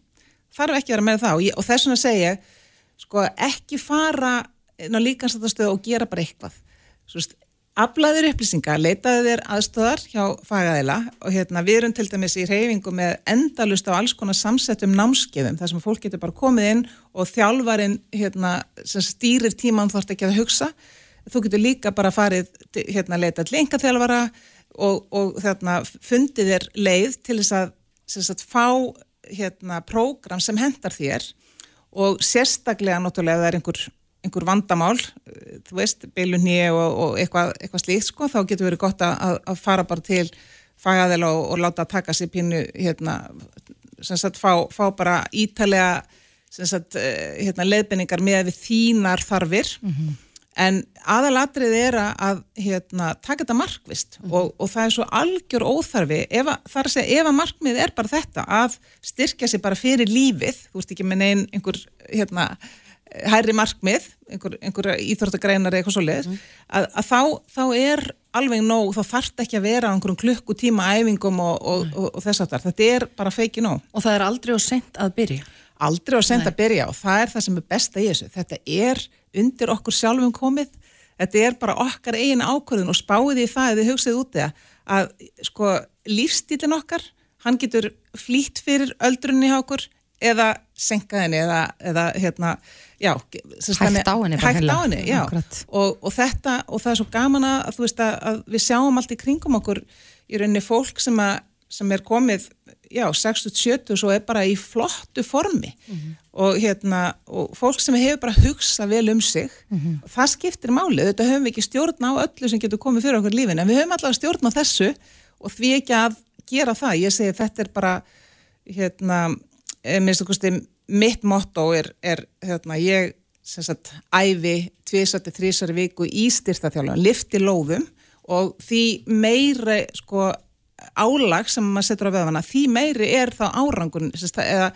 þarf ekki að vera með það. Og, ég, og þess vegna segja sko, ekki fara inn á líkansættastöðu og gera bara eitthvað. Svo veist, aflaður upplýsingar, leitaðu þér aðstöðar hjá fagaðila og hérna við erum til dæmis í reyfingu með endalust á alls konar samsettum námskeiðum þar sem fólk getur bara komið inn og þjálfarinn hérna, sem stýrir tíman þort ekki að hugsa. Þú getur líka bara farið hérna, leita til enga þjálfara og, og þarna, fundið þér leið til þess að sagt, fá hérna, prógram sem hendar þér og sérstaklega náttúrulega ef það er einhver, einhver vandamál þú veist, beilunni og, og eitthvað, eitthvað slíkt sko, þá getur verið gott að, að fara bara til fagaðila og, og láta taka sér pínu hérna, sem sagt, fá, fá bara ítalega sem sagt, eh, hérna, leiðbenningar með við þínar þarfir. En aðalatrið er að hérna, taka þetta markvist og, og það er svo algjör óþarfi ef að, það er að segja, ef að markmið er bara þetta að styrkja sig bara fyrir lífið þú veist ekki með neinn einhver hérna, hærri markmið einhver, einhver íþróttagreinar eitthvað svo leið að, að þá, þá er alveg nóg, þá þarf ekki að vera á einhverjum klukkutíma æfingum og, og, og, og þess aftar, þetta er bara feiki nóg. Og það er aldrei og sent að byrja. aldrei að senda að byrja og það er það sem er besta í þessu. Þetta er undir okkur sjálfum komið, þetta er bara okkar eigin ákvörðun og spáðið í það eða hugsið út eða að sko lífstílinn okkar, hann getur flýtt fyrir öldrunni hjá okkur eða senka henni eða, eða hérna, já Hægt á henni hægt á henni, já. Og, og þetta og það er svo gaman að, veist að, að við sjáum allt í kringum okkur í rauninni fólk sem að sem er komið, já, 60-70 svo er bara í flottu formi. Og hérna, og fólk sem hefur bara hugsað vel um sig það skiptir máli, þetta höfum við ekki stjórn á öllu sem getur komið fyrir okkur lífin en við höfum allavega stjórn á þessu og því ekki að gera það, ég segi þetta er bara hérna, eh, minnst okkur stið mitt motto er, er hérna, ég sagt, æfi tvisati, þrísari viku í styrtaþjálfum, lifti lóðum og því meiri sko álag sem maður setur á veðvana, því meiri er þá árangun, sagt, eða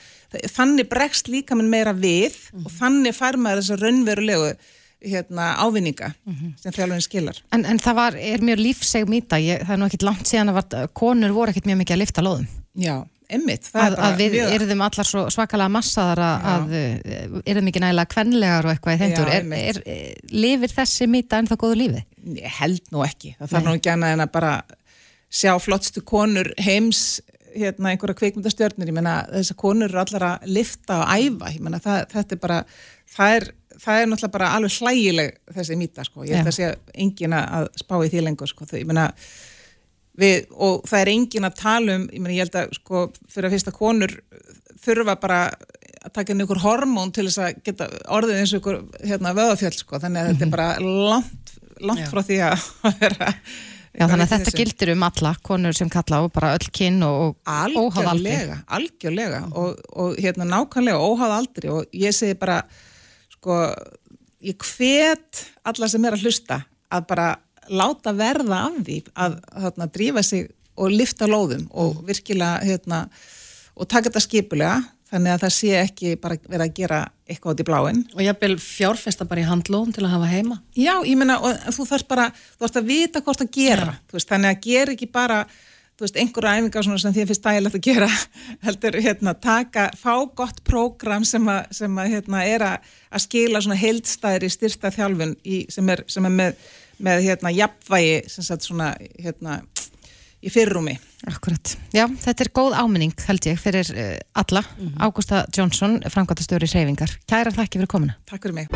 þannig bregst líka minn meira við og þannig fær maður þessa raunverulegu hérna, ávinninga sem þjálfurinn skilar. En, en það var, er mjög lífseg mýta, ég, það er nú ekkit langt síðan að var, konur voru ekkit mjög mikið að lifta lóðum. Já, emmitt. Að, að við erum allar svo svakalega massaðar að, að erum ekki nægilega kvenlegar og eitthvað í þeindur. Já, Er, einmitt. er, er, lifir þessi mýta ennþá góðu lífi? Ég held nú ekki. Það þarf nú ekki annað en að bara sjá flottstu konur heims hérna einhverja kveikmyndastjörnir, ég meina þessar konur eru allar að lifta og æfa, ég meina það, þetta er bara, það er, það er náttúrulega bara alveg hlægileg þessi mýta sko, ég held að sé engin að spá í því lengur sko, þau, ég meina við, og það er engin að tala um, ég meina ég held að sko fyrir að fyrsta konur þurfa bara að taka inn ykkur hormón til þess að geta orðið eins og ykkur hérna vöðafjöld sko, þannig að þetta er bara langt, langt frá því að vera Já, þannig að þetta þessu. gildir um alla konur sem kalla og bara öll kinn og, óháð aldrei. algjörlega, algjörlega. Og, og hérna nákvæmlega óháð aldrei og ég segi bara sko, ég hvet alla sem er að hlusta að bara láta verða af því að hérna, drífa sig og lifta lóðum og virkilega hérna, og taka þetta skipulega þannig að það sé ekki bara vera að gera eitthvað út í bláin Og jafnvel fjárfesta bara í handlóðum til að hafa heima. Já, ég meina, og þú þarf bara, þú þarfst að vita hvort að gera, þú veist, þannig að gera ekki bara, þú veist, einhverja æfingar sem því að finnst dægilegt að gera, heldur, hérna, taka, fá gott prógram sem að, sem að, hérna, er að skila svona heildstæðri styrsta þjálfun í, sem er, sem er með, með, hérna, jafnvægi, sem sagt, svona, hérna, í fyrrúmi. Akkurat. Já, þetta er góð áminning, held ég, fyrir uh, alla. Ágústa Jónsson, framkvæmtastjóri Seyfingar. Kæra þakki fyrir komuna. Takk fyrir mig.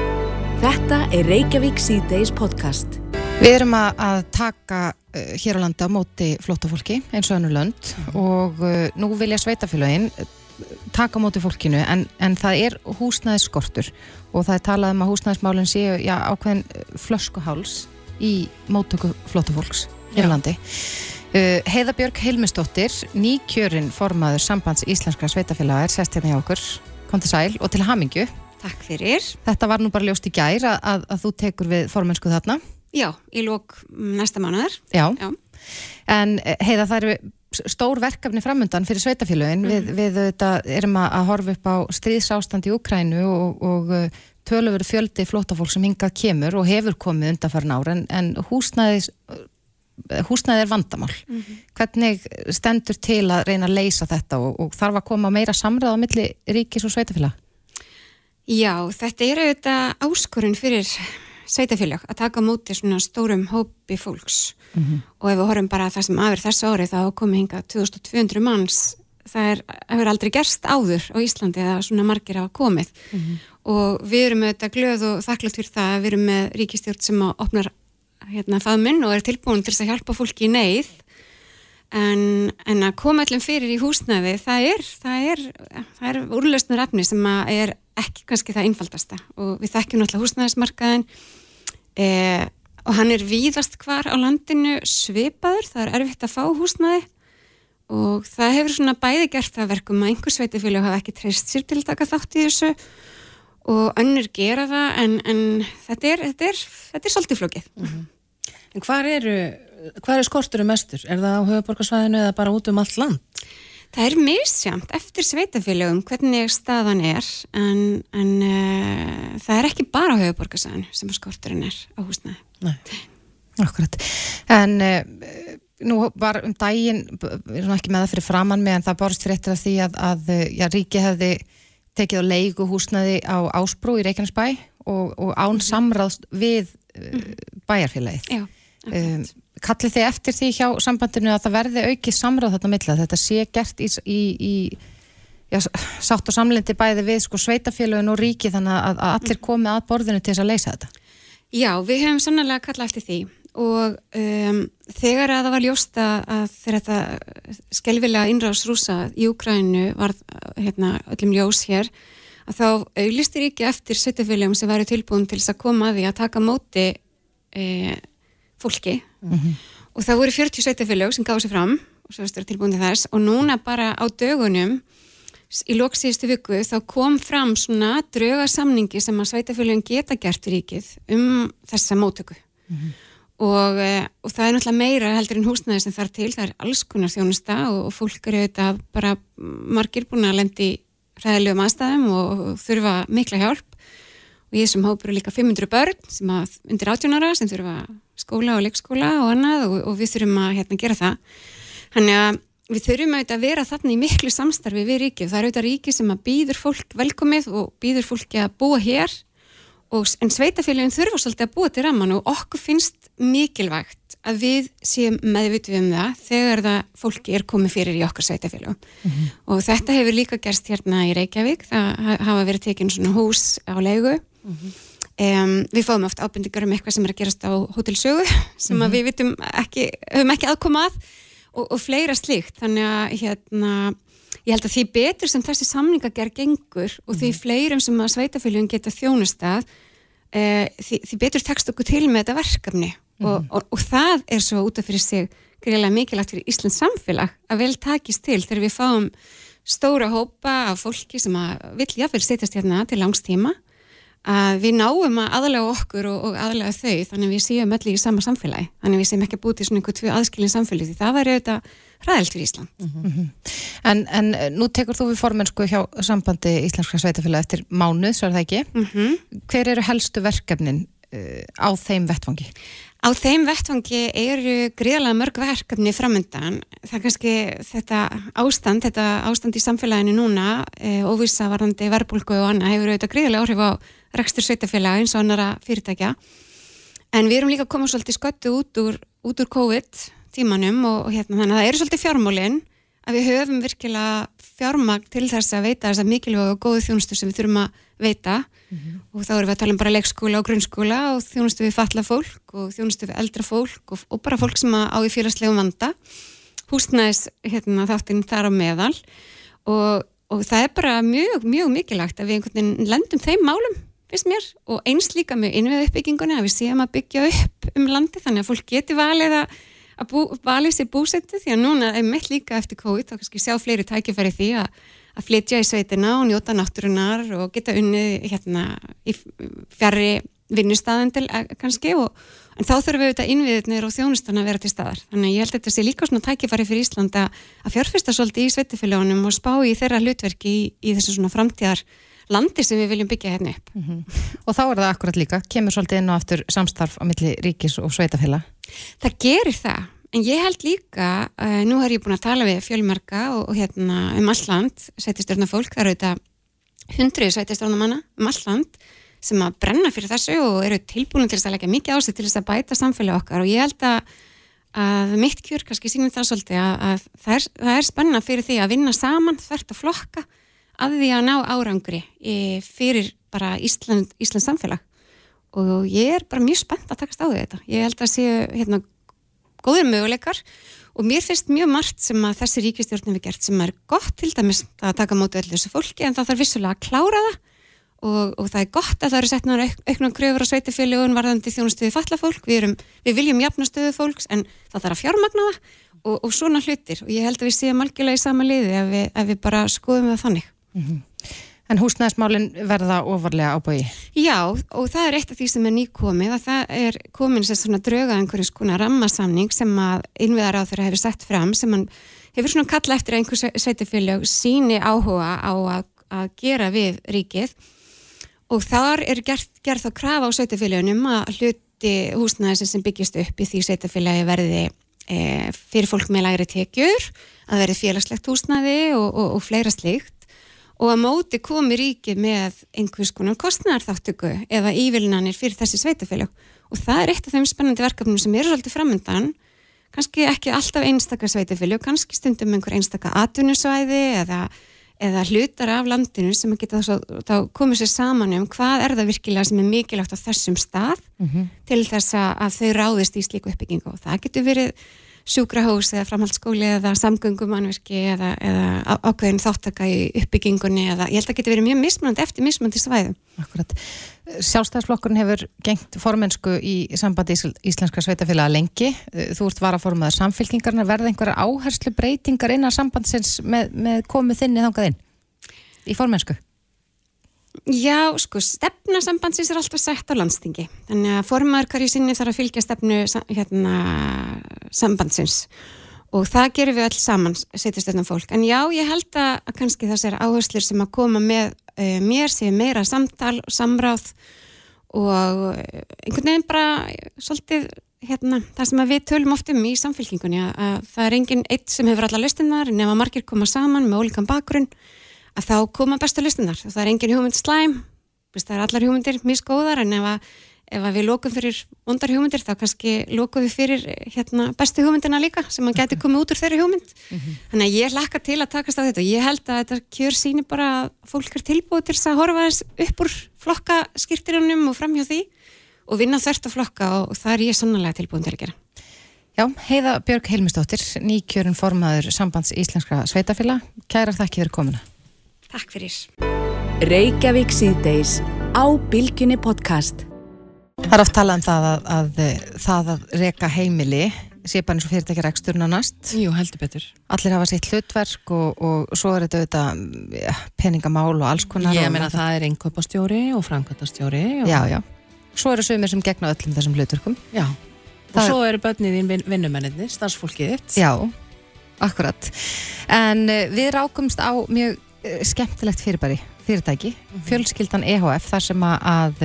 Þetta er Reykjavík C-Days podcast. Við erum að, að taka uh, hér á landi á móti flóttafólki eins og önnur lönd og uh, nú vilja sveitafélagin uh, taka á móti fólkinu en, en það er húsnæðisskortur og það er talað um að húsnæðismálinn séu já, ákveðin uh, flöskuháls í móttöku flóttafólks hér á landi. Uh, Heiða Björg Hilmisdóttir, nýkjörin formaður sambands íslenskra sveitafélaga er sest hérna hjá okkur, kom til sæl og til hamingju. Takk fyrir. Þetta var nú bara ljóst í gær að, að, að þú tekur við formensku þarna. Já, í lók næsta mánuðar. Já. Já. En eh, heiða það eru stór verkefni framundan fyrir sveitafélögin. Við, við þetta, erum að, að horfa upp á stríðsástand í Ukrænu og, og töluveri fjöldi flótafólk sem hingað kemur og hefur komið undanfærin ár en, en húsnæðis húsnæði er vandamál. Hvernig stendur til að reyna að leysa þetta og, og þarf að koma meira samræða á milli ríkis og sveitafélag? Já, þetta er auðvitað áskorun fyrir sveitafélag að taka móti svona stórum hópi fólks. Og ef við horfum bara að það sem aður þessu ári þá komið hinga 2200 manns. Það er, hefur aldrei gerst áður á Íslandi að svona margir hafa komið og við erum auðvitað glöð og þakklátt fyrir það að við erum með ríkistjórn sem að opnar hérna faðminn og er tilbúin til að hjálpa fólki í neyð. En, en að koma allum fyrir í húsnæði það er, það er, það er úrlausnur efni sem að er ekki kannski það einfaldasta. Og við þekkjum náttúrulega húsnæðismarkaðin eh, og hann er víðast hvar á landinu svipaður, það er erfitt að fá húsnæði. Og það hefur svona bæði gert það verkum að einhver sveitafélag hafa ekki treyst sér til að taka þátt í þessu og önnur gera það en, en þetta, er, þetta, er, þetta er svolítið flókið. En hvar eru, hvar er skorturum mestur? Er það á höfuborgarsvæðinu eða bara út um allt land? Það er misjamt eftir sveitafélögum hvernig staðan er en, en uh, það er ekki bara á höfuborgarsæðinu sem skorturinn er á húsnæði. Nei. Akkurat. En uh, nú var um daginn, við erum ekki með það fyrir framann með en það borðist fyrir eftir að því að, að já, ríki hefði tekið á leigu húsnaði á Ásbrú í Reykjanesbæ og, og án samráðst við uh, bæjarfélagið. Já, Um, kallið þið eftir því hjá sambandinu að það verði aukið samráð þarna milla, þetta sé gert í, í, í já, sátt og samlindi bæði við sko sveitafélagin og ríki þannig að, að allir komi að borðinu til þess að leysa þetta. Já, við hefum sannlega kallað eftir því og um, þegar að það var ljósta að þegar þetta skelvilega innráðs rúsa í Ukrænu var hérna, öllum ljós hér að þá auglistir ekki eftir sveitafélagum sem væri tilbúin til þess að koma að því að taka móti e, fólki mm -hmm. og það voru 40 sveitafélag sem gáði sér fram og svo er tilbúin til þess og núna bara á dögunum í lóksíðustu viku þá kom fram svona draugasamningi sem að sveitafélagin geta gert ríkið um þessa mótöku mm -hmm. Og, e, og það er náttúrulega meira heldur en húsnæði sem þar til, það er alls konar þjónusta og, og fólk eru auðvitað bara margir búin að lendi ræðilegum aðstæðum og þurfa mikla hjálp. Og ég sem hópur líka 500 börn sem að undir 18 ára sem þurfa skóla og leikskóla og annað og, og við þurfum að hérna, gera það. Þannig að við þurfum auðvitað að vera þarna í miklu samstarfi við ríki það er auðvitað ríki sem að býður fólk velkomið og býður fólki að búa hér og, en sveitafélagin þurfa svolítið að búa til ramman og okkur finnst mikilvægt að við séum meðvitið um það þegar það fólki er komið fyrir í okkar sveitafélagum mm -hmm. og þetta hefur líka gerst hérna í Reykjavík það hafa verið tekinn svona hús á leigu mm -hmm. um, við fáum oft ábyrndingar um eitthvað sem er að gerast á hótelsögu sem mm -hmm. við vitum ekki, höfum ekki aðkomað og, og fleira slíkt þannig að hérna ég held að því betur sem þessi samningagerð gengur og því mhm. fleirum sem að sveitafélagum geta þjónustað uh, því, því betur tekst okkur til með þetta verkefni mm. og, og, og það er svo út af fyrir sig greiðlega mikilvægt fyrir Íslands samfélag að vel takist til þegar við fáum stóra hópa af fólki sem að vill jáfnveil setjast hérna til langstíma að við náum að aðlega okkur og, og aðlega þau þannig að við séum öll í sama samfélagi þannig að við séum ekki að búti svona einhver tvið aðskilin samfélagi því það væri auðvitað ræðilt fyrir Ísland mm -hmm. en, en nú tekur þú við formensku hjá sambandi Íslenska sveitafélag eftir mánuð, svo er það ekki mm -hmm. hver eru helstu verkefnin uh, á þeim vettfangi? Á þeim vettfangi eru gríðalega mörg verkefni framöndan. Það er kannski þetta ástand, þetta ástand í samfélaginu núna, e, óvisa varandi verbulgu og annað, hefur auðvitað gríðalega áhrif á rekstur sveitafélag eins og annara fyrirtækja. En við erum líka komað svolítið sköttu út úr, út úr COVID tímanum og, og hérna þannig að það eru svolítið fjármólinn að við höfum virkilega fjármagn til þess að veita þess að mikilvæg og góðu þjónustu sem við þurfum að veita mm -hmm. og þá erum við að tala um bara leikskóla og grunnskóla og þjónustu við falla fólk og þjónustu við eldra fólk og, og bara fólk sem á í félagslegum vanda húsnæðis hérna, þáttinn þar á meðal og, og það er bara mjög, mjög mikilvægt að við einhvern veginn lendum þeim málum finnst mér og eins líka með innveð uppbyggingunni að við séum að byggja upp um landi þannig að fólk geti valið að að bú, valið sér búsetu því að núna er mitt líka eftir COVID þá kannski sjá fleiri tækifæri því að, að flytja í sveitina og njóta náttúrunar og geta unnið hérna í fjari vinnustæðan til eh, kannski og en þá þurfum við auðvitað innviðinir og þjónustan að vera til staðar. Þannig að ég held að þetta sé líka svona tækifæri fyrir Íslanda að fjárfesta svolítið í sveitifélagunum og spá í þeirra hlutverki í, í þessu svona framtíðar landi sem við viljum byggja hérna upp. Mm -hmm. Og þá er það akkurat líka, kemur svolítið inn á aftur samstarf á milli ríkis og sveitafélag? Það gerir það, en ég held líka, uh, nú har ég búin að tala við fjölmarka og, og hérna um alland, sveitistörna fólk, það eru þetta hundruð sveitistörna manna um alland sem að brenna fyrir þessu og eru tilbúin til þess að leggja mikið ásett til þess að bæta samfélag okkar og ég held að, að mitt kjör kannski sínum það svolítið að, að það er, er spenna fyrir því að vinna saman þvert að flokka að því að ná árangri fyrir bara Ísland, Íslands samfélag og ég er bara mjög spennt að takast á þetta. Ég held að séu hérna góður möguleikar og mér finnst mjög margt sem að þessi ríkistjórnum við gert sem er gott til dæmis að taka mótu öllu þessu fólki en það þarf vissulega að klára það og, og það er gott að það eru sett náður auknum kröfur á sveitafjölugun varðandi þjónustuði fallafólk, við, erum, við viljum jafnastöðu fólks en það þarf að fjármagna það og, og svona hlutir og ég held að við séum algjörlega í sama liði ef við, ef við bara skoðum það þannig. Mm -hmm. En húsnæðismálinn verða ofarlega ábúi? Já, og það er eitt af því sem er nýkomið að það er komin sér svona drauga einhverjus konar rammasamning sem að innviðar á þeirra hefur sett fram sem hann hefur svona kalla eftir einhver sveitifélag síni áhuga á að, að gera við ríkið og þar er gerð, gerð þá krafa á sveitifélagunum að hluti húsnæðis sem byggist upp í því sveitifélagi verði e, fyrir fólk með læri tekjur, að verði félagslegt húsnæði og, og, og fleira slíkt og að móti komi ríki með einhvers konar kostnarþáttöku eða ívillinanir fyrir þessi sveitafélag og það er eitt af þeim spennandi verkefnum sem eru svolítið framöndan kannski ekki alltaf einstakar sveitafélag, kannski stundum einhver einstakar atvinnusvæði eða, eða hlutar af landinu sem að geta þá, þá komið sér saman um hvað er það virkilega sem er mikilvægt á þessum stað til þess að þau ráðist í slíku uppbyggingu. Og það getur verið sjúkrahús eða framhaldsskóli eða samgöngumannverki eða, eða ákveðin þáttaka í uppbyggingunni eða ég held að geta verið mjög mismunandi eftir mismunandi svæðum. Akkurat. Sjálfstæðsflokkurinn hefur gengt formensku í sambandi Ísl- íslenskra sveitafélaga lengi. Þú ert varaformaður samfélkingarnar. Verða einhverja áherslu breytingar innan sambandsins með, með komið þinni þangað inn í formensku? Já, sko, stefna sambandsins er alltaf sett á landstingi. Þannig að formaður hverju sinni þarf að fylgja stefnu hérna, sambandsins og það gerum við öll saman, setjast þetta fólk. En já, ég held að, kannski þessar áherslur sem að koma með uh, mér séu meira samtal og samráð og eh, einhvern veginn bara svolítið hérna, það sem við tölum oft um í samfélkingunni að, að það er enginn eitt sem hefur alla listinnar en ef að margir koma saman með ólíkan bakgrunn að þá koma bestu listinnar það er engin hugmynd slæm það er allar hugmyndir misgóðar en ef að, ef að við lókum fyrir vondar hugmyndir þá kannski lókum við fyrir hérna, bestu hugmyndina líka sem að geti komið út úr þeirri hugmynd. Þannig að ég hlakka til að takast á þetta og ég held að þetta kjör síni bara að fólk er tilbúið til þess að horfa þess upp úr flokka skýrtirunum og framhjá því og vinna þvert að flokka og það er ég sannlega tilbúin til að gera. Já, Heiða Björg Heilmistóttir, nýkjörun formaður sambands íslenskra sveitafélag. Kærar þakki fyrir komuna. Takk fyrir Það er oft talað um það að, að, að það að reka heimili sé bara eins og fyrirtækja reksturna næst. Jú, heldur betur. Allir hafa sitt hlutverk og, og svo er þetta auðvitað ja, peningamál og alls konar. Ég meina það er einkaupastjóri og framkvæmtastjóri og... Já, já. Svo eru sögumir sem gegna öllum þessum hlutverkum. Já. Og Það- svo eru börnið þín vin, vinnumennir, starfsfólkið þitt. Já, akkurat. En uh, við rákumst á mjög uh, skemmtilegt fyrirbæri, fyrirtæki, fjölskyldan EHF, þar sem að,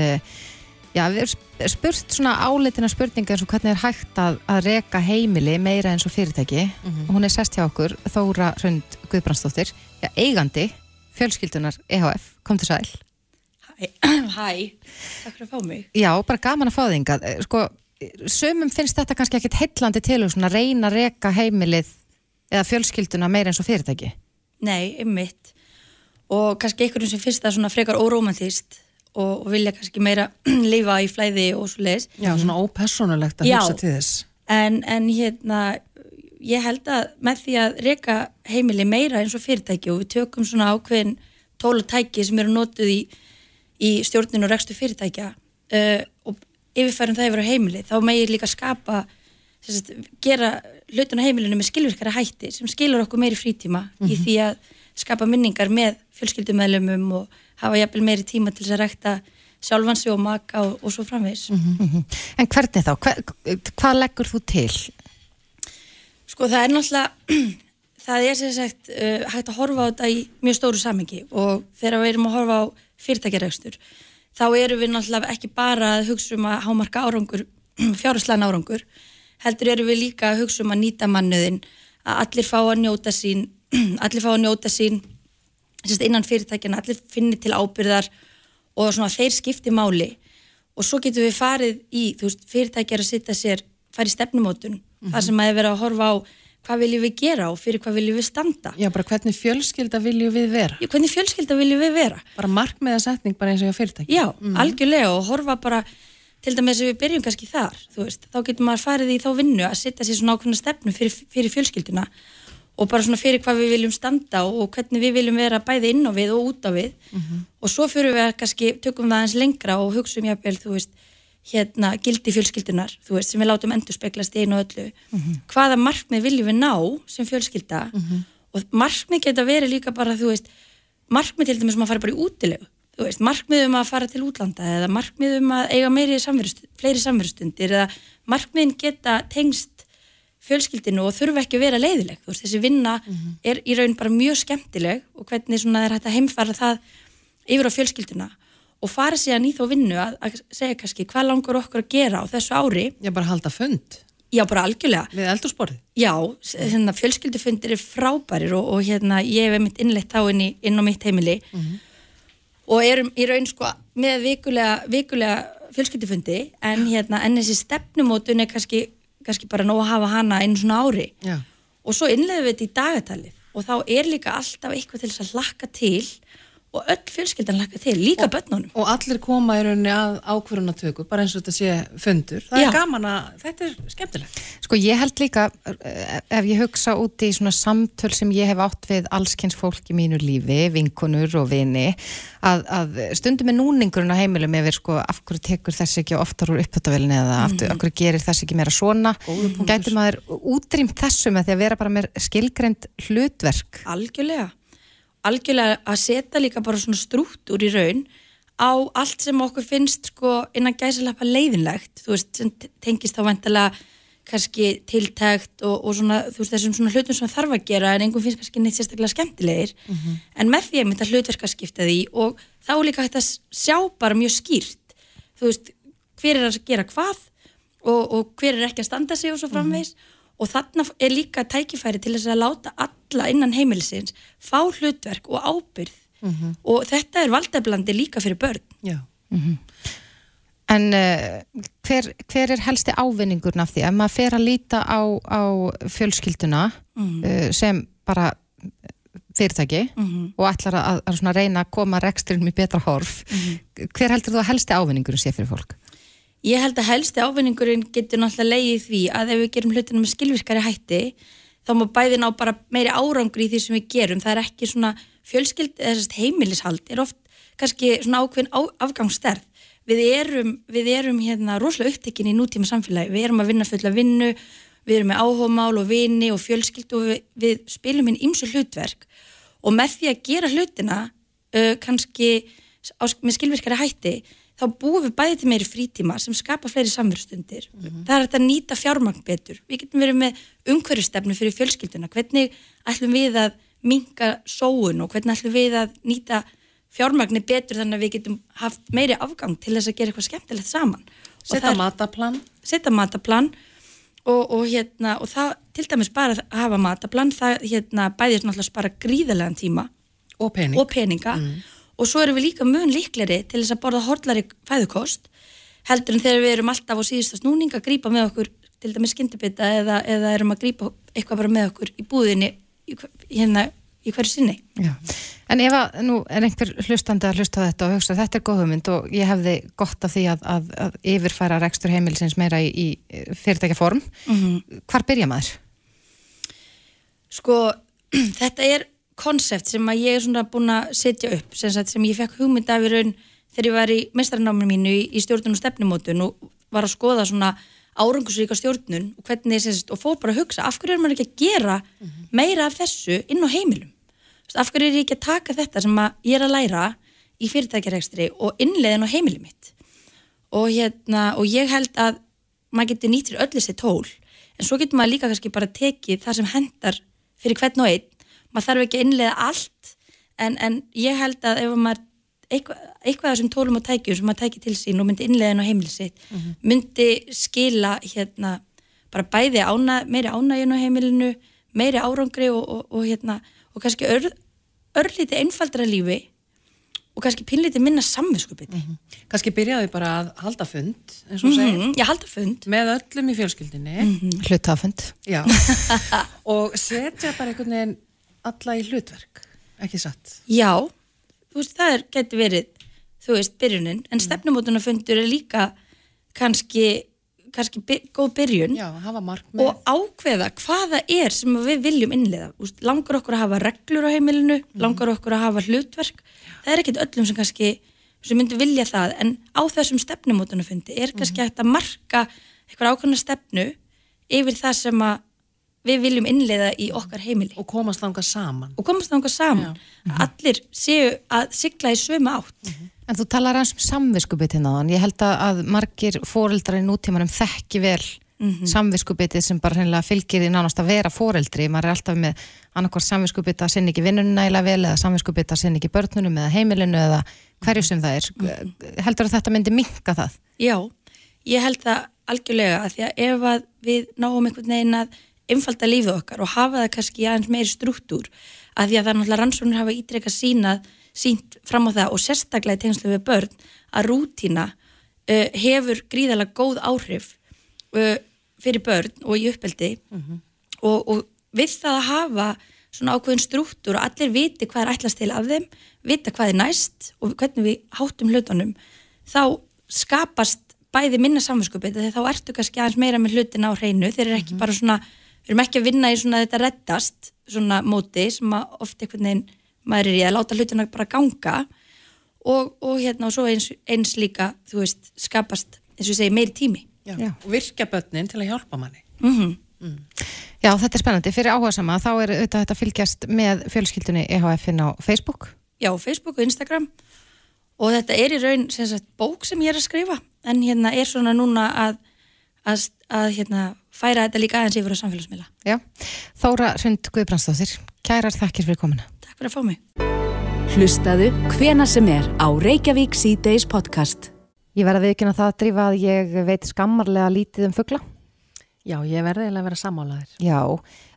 já, við erum sp- spurt svona áleitina spurninga eins og hvernig er hægt að, að reka heimili meira eins og fyrirtæki og hún er sest hjá okkur, Þóra Hrund Guðbrandsdóttir, já, eigandi fjölskyldunar EHF, kom til sæl. Hæ, hæ, takk fyrir að fá mig. Já, bara gaman að fá þinga. Sko, sömum finnst þetta kannski ekkit heillandi til að reyna að reka heimilið eða fjölskylduna meira eins og fyrirtæki. Nei, einmitt. Og kannski einhverjum sem finnst það svona frekar órómantíst og, og vilja kannski meira lifa í flæði og svo leiðis. Já, svona ópersonulegt að hugsa til þess. En, en hérna, ég held að með því að reka heimili meira eins og fyrirtæki og við tökum svona ákveðin tól og tæki sem eru notuð í, í stjórninu og rekstu fyrirtækja uh, og yfirfærum það yfir á heimili, þá megir líka skapa, sagt, gera hlutin á heimilinu með skilvirkara hætti sem skilur okkur meiri frítíma í því að skapa minningar með fjölskyldumæðlumum og hafa jafnvel meiri tíma til þess að rekta sjálfansi og maka og, og svo framvegis. En hvernig þá? Hver, hvað leggur þú til? Sko það er náttúrulega, það er sem sagt uh, hægt að horfa á þetta í mjög stóru samengi og þegar við erum að horfa á fyrirtækjaregstur, þá erum við náttúrulega ekki bara að hugsa um að hámarka árangur, fjárháslæðan árangur, heldur erum við líka að hugsa um að nýta mannuðin, að allir fá að njóta sín, allir fá að njóta sín innan fyrirtækjana, allir finni til ábyrðar og svona þeir skipti máli og svo getum við farið í, veist, fyrirtækjar að setja sér, farið stefnumótun, þar sem að er verið að horfa á hvað viljum við gera og fyrir hvað viljum við standa. Já, bara hvernig fjölskylda viljum við vera? Já, hvernig fjölskylda viljum við vera? Bara markmiðasetning bara eins og hjá fyrirtæki. Já, algjörlega og horfa bara til dæmis ef við byrjum kannski þar, veist, þá getur maður farið í þá vinnu að setja sér svona ákveðna stefnu fyrir, fyrir fjölskylduna og bara svona fyrir hvað við viljum standa og hvernig við viljum vera bæði inn á við og út á við. Og svo fyrir við að kannski tökum það eins lengra og hugsa um jáfnvel, þú veist, hérna gildi fjölskyldunar, þú veist, sem við látum endur speglast einu og öllu, hvaða markmið viljum við ná sem fjölskylda? Og markmið geta verið líka bara, þú veist, markmið til dæmis um að fara bara í útilegu þú veist, markmið um að fara til útlanda eða markmið um að eiga meiri samverust, fleiri samverustundir eða markmiðin geta tengst fjölskyldinu og þurfa ekki að vera leiðileg. Veist, þessi vinna er í raun bara mjög skemmtileg og hvernig svona er hægt að heimfara það yfir á fjölskylduna og fara síðan í þá vinnu að, að segja kannski hvað langar okkur að gera á þessu ári? Já, bara halda fund. Já, bara algjörlega. Við eldursporið. Já, hérna, fjölskyldufundir er frábærir og, og hérna, ég hef mitt innleitt þá inn, í, inn á mitt heimili og erum í raun sko með vikulega, vikulega fjölskyldufundi en, hérna, en þessi stefnumótun er kannski, kannski bara nóg að hafa hana einu svona ári Já. og svo innleiðum við þetta í dagatalið og þá er líka alltaf eitthvað til þess að hlakka til og öll fjölskyldan hlakka til, líka börnunum. og allir koma í rauninni að ákvörunatöku bara eins og þetta sé fundur. Það Já. er gaman að, þetta er skemmtilegt. Sko ég held líka, eh, ef ég hugsa út í svona samtöl sem ég hef átt við allskynns fólk í mínu lífi, vinkonur og vini, að, að stundum er núningurinn á heimilum yfir sko af hverju tekur þessi ekki oftar úr upphattavelin eða aftur, af hverju gerir þessi ekki meira svona? Gæti maður útrýmt þessu með því að vera bara með skilgreind hlutverk? Algjörlega algjörlega að setja líka bara svona strúttur í raun á allt sem okkur finnst sko innan gæsalappa leiðinlegt. Þú veist, sem te- tengist þá vantilega kannski tiltækt og, og svona, þú veist, þessum svona hlutum sem þarf að gera en einhvern finnst kannski neitt sérstaklega skemmtilegir. En með því að mynda hlutverkaskipta því og þá líka hægt að sjá bara mjög skýrt. Þú veist, hver er að gera hvað og, og hver er ekki að standa sig og svo framvegis og þarna er líka tækifæri til þess að láta alla innan heimilisins fá hlutverk og ábyrð og þetta er valdablandi líka fyrir börn. Já. En uh, hver, hver er helsti ávinningurinn af því? Ef maður fer að líta á, á fjölskylduna uh, sem bara fyrirtæki og ætlar að, að reyna að koma reksturinnum í betra horf, hver heldur þú að helsti ávinningurinn sé fyrir fólk? Ég held að helsti ávinningurinn getur náttúrulega leiðið því að ef við gerum hlutina með skilvirkari hætti þá má bæði ná bara meiri árangur í því sem við gerum. Það er ekki svona fjölskyld eða heimilishald er oft kannski svona ákveðin á, afgangssterð. Við erum, við erum hérna rosalega upptekinn í nútíma samfélagi. Við erum að vinna fulla vinnu, við erum með áhómál og vini og fjölskyld og við, við spilum inn ýmsu hlutverk og með því að gera hlutina uh, kannski á, með skilvirkari hætti þá búum við bæði til meiri frítíma sem skapa fleiri samverðstundir. Það er að nýta fjármagn betur. Við getum verið með umhverjustefnu fyrir fjölskylduna. Hvernig ætlum við að minka sóun og hvernig ætlum við að nýta fjármagni betur þannig að við getum haft meiri afgang til þess að gera eitthvað skemmtilegt saman. Er- mataplan setja mataplan og, og hérna og það til dæmis bara að hafa mataplan það hérna bæðir náttúrulega spara gríðarlegan tíma og pening og peninga og svo erum við líka mun líkleri til þess að borða hortlari fæðukost heldur en þegar við erum alltaf á síðusta snúning að grípa með okkur til dæmis skyndibita eða, eða erum að grípa eitthvað bara með okkur í búðinni í, hérna í hverju sinni Já. En ef að nú er einhver hlustandi að hlusta þetta og hugsa þetta er góð hugmynd og ég hefði gott af því að, að, að yfirfæra rekstur heimilisins meira í, í fyrirtækjaform, hvar byrja maður? sko þetta er konsept sem að ég er svona búin að setja upp sem, sagt, sem ég fekk hugmynd af í raun þegar ég var í mestrarnáminu mínu í, í stjórnun og stefnumótun og var að skoða svona árangusríka stjórnun og hvernig sagt, og fór bara að hugsa af hverju er maður ekki að gera meira af þessu inn á heimilum? Af hverju er ég ekki að taka þetta sem ég er að læra í fyrirtækjarekstri og innleiðin á heimili mitt? Og hérna og ég held að maður getur nýtt fyrir öll þessi tól en svo getur maður líka kannski bara tekið það sem hendar fyrir hvern og einn maður þarf ekki að innlega allt en, en ég held að ef maður eitthvað, eitthvað af þessum tólum og tækjum sem maður tækir til sín og myndi innlega á heimili sitt myndi skila hérna bara bæði ána, meiri ánægjun á heimilinu meiri árangri og, og, og hérna og kannski ör, örlítið einfaldra lífi og kannski pinlítið minna samvinskupiti kannski byrjaði bara að halda fund eins og mm, ég halda fund. Með öllum í fjölskyldinni Hlutafund. já. Og setja bara einhvern veginn alla í hlutverk ekki satt? Já, þú veist, það geti verið, þú veist, byrjunin, en stefnumótunafundur er líka kannski, kannski by, góð byrjun já, og ákveða hvaða er sem við viljum innleiða. Úst, langar okkur að hafa reglur á heimilinu, langar okkur að hafa hlutverk, það er ekkit öllum sem kannski, sem myndu vilja það, en á þessum stefnumótunafundi er kannski hægt að marka eitthvað ákveðna stefnu yfir það sem að við viljum innleiða í okkar heimili og komast þangað saman og komast þangað saman allir séu að sigla í sömu átt En þú talar hans um samviskubitið náðan. Ég held að, að margir fóreldrar í nútímanum þekki vel mm samviskubitið sem bara hreinlega fylgir því nánast að vera fóreldri. Maður er alltaf með annarkvort samviskubitið að sinni ekki vinnunum nægilega vel eða samviskubitið að sinni ekki börnunum eða heimilinu eða hverju sem það er. Heldur að þetta myndi minka það? já, ég held það algjörlega að því að ef að við náum einhvern veginn að einfalda lífið okkar og hafa það kannski aðeins meiri struktúr að því að það er náttúrulega rannsóknir hafa ítrekka sínað sínt fram á það og sérstaklega í tengslu við börn að rútína uh, hefur gríðalega góð áhrif uh, fyrir börn og í uppeldi. Og, og við það að hafa svona ákveðin strúttur og allir viti hvað er ætlast til af þeim, vita hvað er næst og hvernig við hátum hlutunum, þá skapast bæði minna samvinskupið þegar þá ertu kannski aðeins meira með hlutina á hreinu, þeir eru ekki bara svona, við erum ekki að vinna í svona þetta reddast, svona móti sem að oft einhvern veginn maður er í að láta hlutina bara ganga og, og hérna og svo eins, eins líka, þú veist, skapast eins og ég segi meiri tími. Já. Já. Og virkja börnin til að hjálpa manni. Mm Já, þetta er spennandi. Fyrir áhuga sama, þá er auðvitað þetta fylgjast með fjölskyldunni EHF-in á Facebook. Já, Facebook og Instagram og þetta er í raun sem sagt, bók sem ég er að skrifa en hérna er svona núna að, að, að hérna, færa þetta líka aðeins yfir á samfélagsmiðla. Já. Þóra Hrund Guðbrandsdóttir, kærar þakkir fyrir komuna. Takk fyrir að fá mig. Hlustaðu hvena sem er á Reykjavík C-Days podcast. Ég verði að viðkynna það að drífa að ég veit skammarlega lítið um fuggla. Já, ég verði eiginlega að vera sammálaður. Já,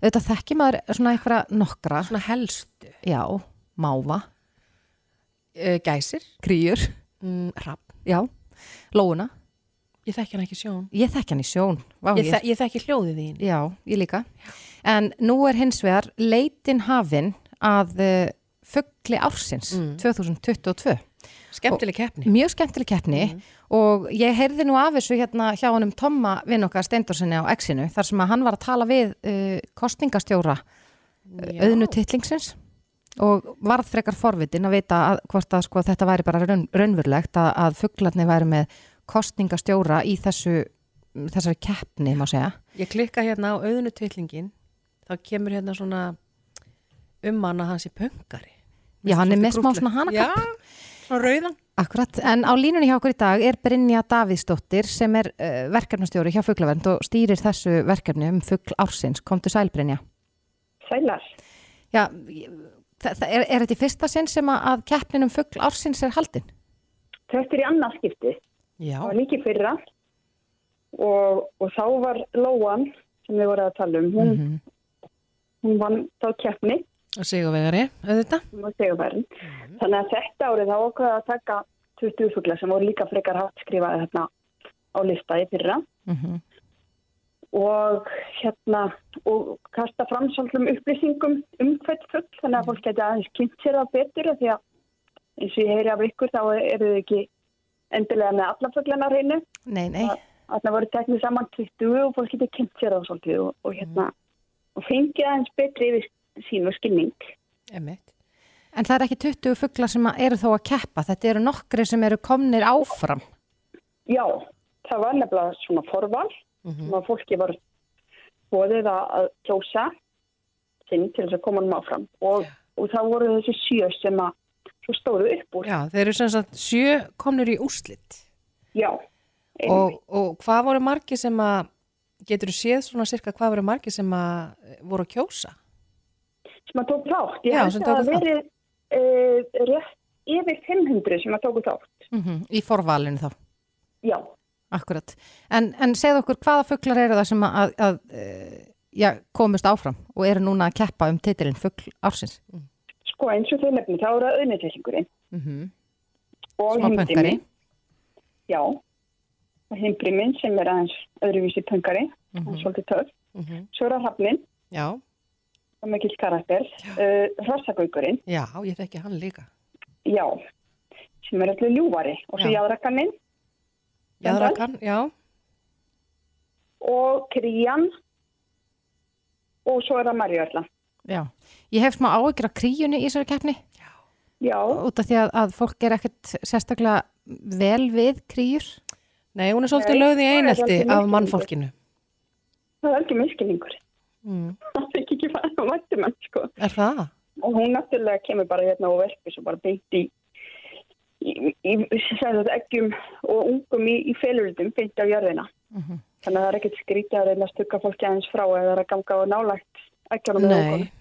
auðvitað þekki maður svona einhverja nokkra. Svona helstu. Já, máva, Uh, gæsir. kríur, Mm, rapp. já, lóuna. Ég þekki hann ekki sjón. Ég þekki hann í sjón. Vá, Ég, ég þekki hljóðið þín. Já, ég líka. En nú er hins vegar leitin hafin að uh, fuggli ársins 2022. Skemmtileg keppni. Mjög skemmtileg keppni og ég heyrði nú af þessu hérna hjá honum Tomma vinn okkar Steindorsinni á Exinu þar sem að hann var að tala við uh, kostningastjóra uh, auðnu titlingsins og varð frekar forvitin að vita að, hvort að sko, þetta væri bara raun, raunverulegt að, að fugglarnir væri með kostningastjóra í þessu, þessari keppni má segja. Ég klikka hérna á auðinu tvillingin. Þá kemur hérna svona um hann að hans í pöngari. Já, hann er með smá svona hanakapp. Já, svona rauðan. Akkurat, en á línunni hjá okkur í dag er Brynja Davíðsdóttir sem er uh, verkefnastjóri hjá Fuglavernd og stýrir þessu verkefni um fugl ársins. Komdu sæl Brynja. Sælar. Já, það, er, er þetta í fyrsta sinn sem að, keppnin um fugl ársins er haldin? Þetta er í annað skipti. Já. Það var líki fyrra og, og þá var Lóan sem við vorum að tala um. Hún, hún vann þá keppni, Og sigurvegari, auðvitað. hún var segjuverðin. Þannig að þetta árið þá ákveða að taka 20 fugla sem voru líka frekar hátt skrifaði hérna á listaði fyrra Mm og hérna og kasta fram svolítum upplýsingum um hvert fugl þannig að fólk geti aðeins kynnt sér það betur því að eins og ég heyri af ykkur þá eru þau ekki endilega með alla fuglana hreinu Nei, nei. Þannig voru teknið saman 20 og fólk getið kynnt sér það svolítið og, og hérna og fengið aðeins betri yfir sín og skilning. Emmett. En það er ekki 20 fuglar sem eru þó að keppa. Þetta eru nokkri sem eru komnir áfram. Já, það var nefnilega svona forval sem að fólki var bóðið að að kjósa sinn til þess að koma um áfram og, og það voru þessi sjö sem að svo stóðu upp úr. Já, þeir eru sem sagt sjö komnir í úrslit. Já, Og, og hvað voru margir sem að, getur þú séð svona cirka hvað voru margir sem að eh, voru að kjósa? sem að tók þátt. Ég Já, sem að tóku það verið uh, rétt yfir 500 sem að tóku þátt. Mm Í forvalinu þá. Já. Akkurat. En, en segð okkur hvaða fuglar eru það sem að, að, að eh, já, komust áfram og eru núna að keppa um titilinn fugl ársins? Sko eins og þau nefnum, þá eru það auðnitillingurinn Mm -hmm. og himbrimi. Já, og himbrimin sem er aðeins öðruvísi pöngari, mm -hmm. svolítið töf. Mhm. Svo er það hafnin, Já, og mikill karakter, uh, hrossagaugurinn, já, ég þekki hann líka. já, sem er allir ljúvari. Og svo Já. jáðrakaninn Jæðrakan, já, og krían og svo er það marjörla. Já. Ég hef smá áhyggjur af kríunni í þessari keppni Já, út af því að, að fólk er ekkert sérstaklega vel við kríur. nei, hún er svolítið lögð í einelti af mannfólkinu. það er ekki miskilningur. Mm. Það er ekki fara að mættu mann, sko. Er það? og hún náttúrulega kemur bara hérna og verpir svo bara beint í í, í, í sagt, eggjum og ungum í, í feluritum beint á jörðina þannig að það er ekkert skrítið að reyna að stukka fólki aðeins frá eða að ganga á nálægt eggjónum með ungunum. Nei,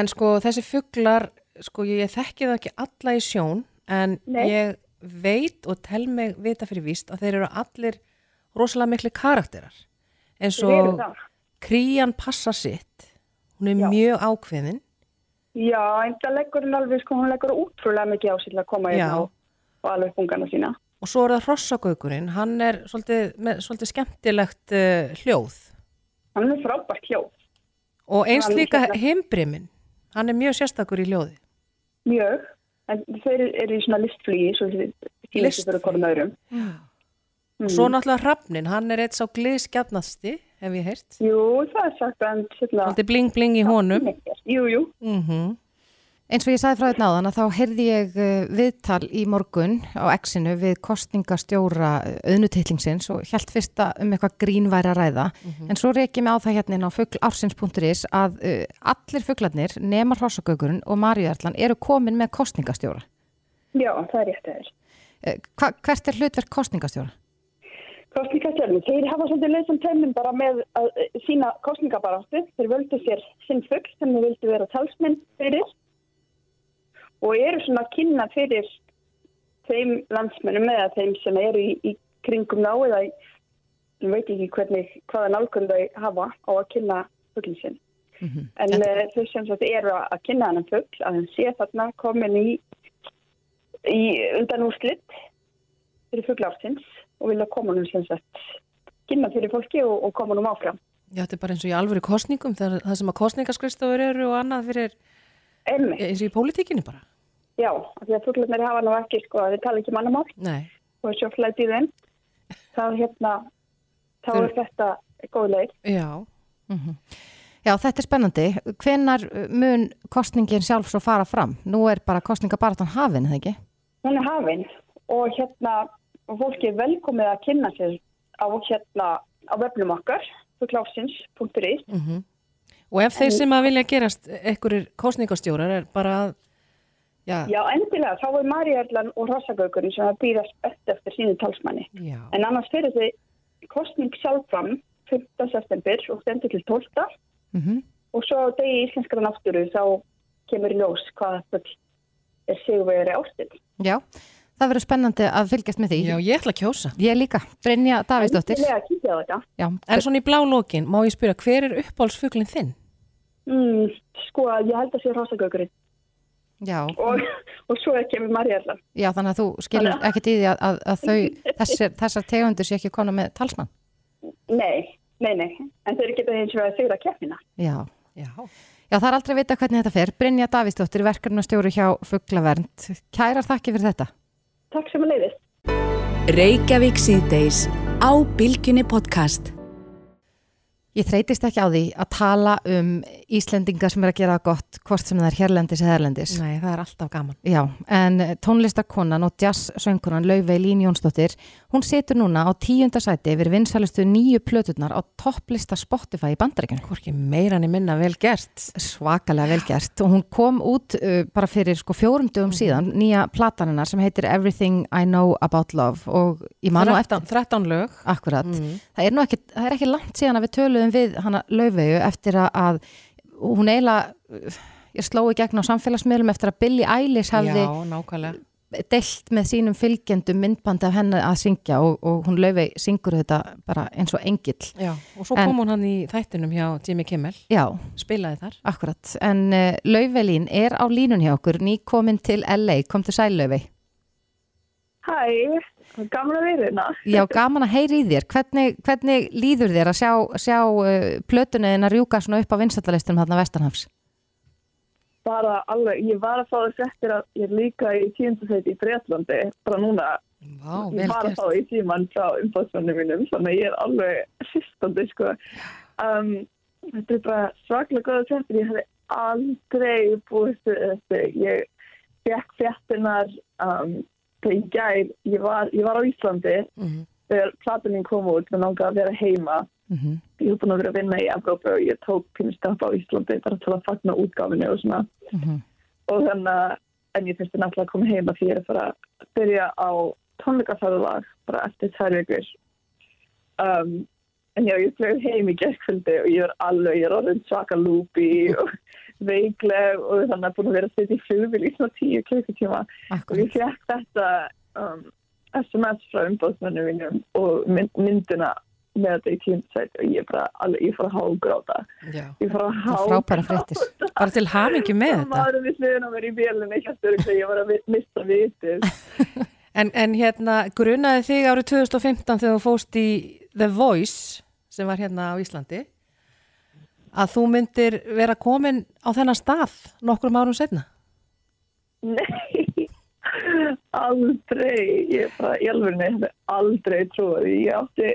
en sko þessi fuglar, sko ég þekki það ekki alla í sjón, en Nei. ég veit og tel mig vita fyrir víst að þeir eru allir rosalega miklu karakterar. En svo krían passa sitt, hún er Já. mjög ákveðin. Já, en það leggur hún alveg sko, hún leggur útrúlega mikið á til að koma hérna og, og alveg bungana sína. Og svo er það hrossagaukurinn, hann er svolítið, með svolítið skemmtilegt uh, hljóð. Hann er frábært hljóð. Og eins líka hérna- himbrimin, Hann er mjög sérstakur í ljóði. Mjög, en þeir eru í svona listflýi, svo þið skilist fyrir hvorum öðrum. Og svo náttúrulega Hrafnin, hann er eitt sá gliðskjarnasti, hef ég heyrt. Jú, það er sagt, en. Þetta er bling bling í honum. Jú, jú. Mm Eins og ég sagði frá þetta náðan að þá heyrði ég uh, viðtal í morgun á exinu við kostningastjóra auðnutitlingsins og held fyrst að um eitthvað grínværi að ræða. En svo reykjum ég á það hérna á fugglarsins.is að uh, allir fugglarnir, nema Hrossagögurinn og Marjuðarlan eru komin með kostningastjóra. Já, það er rétt aðeins. Uh, hva, hvert er hlutverk kostningastjóra? Kostningastjörnum, þeir hafa svolítið leysum tæmum bara með að eh, sína kostningabaráttu. Þeir völdu sér sinn fugg sem þeir vildu vera talsmenn fyrir og eru svona að kynna fyrir þeim landsmennum eða þeim sem eru í, í kringum ná eða ég veit ekki hvernig hvaða nálgun þau hafa á að kynna fugglin sinn. En uh, þau sem sagt eru að að kynna hann fuggl að hann sé þarna komin í, í undan úrslitt fyrir fugglarsins og vilja koma hann sem sagt kynna fyrir fólki og, og koma hann áfram. Já, þetta er bara eins og í alvöru kostningum, það, það sem að kostningaskristofur eru og annað fyrir, Einmitt. eins og í pólitíkinni bara. Já, af því að fugglarnir hafa nú ekki sko að þið tala ekki mannamál Nei. og svo flætt í þeim. Þá hérna, þá er þetta góð leið. Já. Já, þetta er spennandi. Hvenar mun kostningin sjálf svo fara fram? Nú er bara kostningabaratan hafin, eða ekki? Hún er hafin og hérna fólki er velkomið að kynna sér á hérna á vefnum okkar fuglásins.is Mm Og ef þeir sem að vilja gerast einhverjir kostningastjórar er bara að, já, Já, endilega, þá er Maríarlan og Rossagaukurinn sem að býða spett eftir sínu talsmanni. já, En annars fyrir þið kostning sjálf fram 15. september og stendur til 12. Mm og svo á degi íslenskara náttúru þá kemur í ljós hvað þetta er sigurvegari ástill. Já, það verður spennandi að fylgjast með því. já, ég ætla að kjósa. Ég líka, Brynja Davíðsdóttir. Endilega að kíkja á þetta. Já, En svona í blá lókin, má ég spyrja, hver er uppáhaldsfuglinn þinn? Mm, sko, ég held að sé Rossagaukurinn og, og svo kemur Maríarlan. já, þannig að þú skilur ekkert í því að, að, að þau, þessar, þessar tegundur sé ekki konu með talsmann. Nei, nei, nei, en þeir geta eins og að sigra keppnina. Já. Já. Já, það er aldrei að vita hvernig þetta fer. Brynja Davíðsdóttir, verkefnastjóri hjá Fuglavernd. Kærar þakki fyrir þetta. Takk sem að leiðist. Ég þreytist ekki á því að tala um Íslendinga sem er að gera gott, hvort sem það er hérlendis eða erlendis. Nei, það er alltaf gaman. Já, en tónlistakonan og jazzsöngunan Laufey Lín Jónsdóttir, hún situr núna á tíunda sæti yfir vinsælustu nýju plöturnar á topplista Spotify í bandaríkjunum. Hvorki meira niður minna vel gert. Svakalega vel gert og hún kom út uh, bara fyrir sko fjórum dögum síðan, nýja plataninnar sem heitir Everything I Know About Love og ég man nú eftir 13, 13 lög. Akkurat. Það er ekki, það er ekki langt síðan að við töluðum við hana Laufeyju eftir að, að hún eiginlega, ég sló í gegn á samfélagsmiðlum eftir að Billie Eilish hafði Já, deilt með sínum fylgjendum myndbandi af henni að syngja og, og hún Laufey syngur þetta bara eins og engill. Já, og svo En- kom hún hann í þættinum hjá Jimmy Kimmel, Já, spilaði þar. akkurat. En uh, Laufeylín er á línun hjá okkur, nýkomin til LA, kom til sæl Laufey. Hæ, gaman að vera hérna. Já, gaman að heyri í þér. Hvernig, hvernig líður þér að sjá, sjá uh, plötunin að rjúka svona upp á vinsættalistum þarna Vestanhafs? Bara alveg, ég var að fá þess eftir að ég er líka í tíundasæti í Breitlandi, bara núna, Vá, ég var að fá í tíman frá umbásmannum mínum, þannig að ég er alveg sýstandi, sko. Um, þetta er bara svaklega góða fréttir, ég hefði aldrei við þetta. Ég fekk fréttinar um, í gær, ég var, ég var á Íslandi, Mhm. þegar platunin kom út, með langaði að vera heima. Mm Ég hef búin að vera að vinna í Evrópu og ég tók pínustamp á Íslandi bara til að fagna útgáfinu og svona. Mhm. Og þannig að, en ég finnst þetta náttúrulega að koma heima því ég er að fara að byrja á tónleikaferðalag bara eftir tvær vikur. Um, en já, ég flög heim í gerðkvöldi og ég er alveg, ég er orðin svaka lúpi og veikleg og þannig að búin að vera að setja í flugvil í svona tíu klukkutíma. Og ég fekk þetta um, SMS frá umbóðsmennum mínum og mynd, myndina með þetta í tíundsæti og ég bara, alveg, ég fór að hágráta. Ég fór að hágráta. Bara til hamingi með þetta. Maðurinn við hliðin á mér í að ég var að missa vitið. En, en hérna, grunaði þig árið 2015 þegar þú fóst í The Voice sem var hérna á Íslandi að þú myndir vera komin á þennan stað nokkrum árum setna? Nei, aldrei, ég er bara, ég alveg nefnir aldrei trúið, ég átti,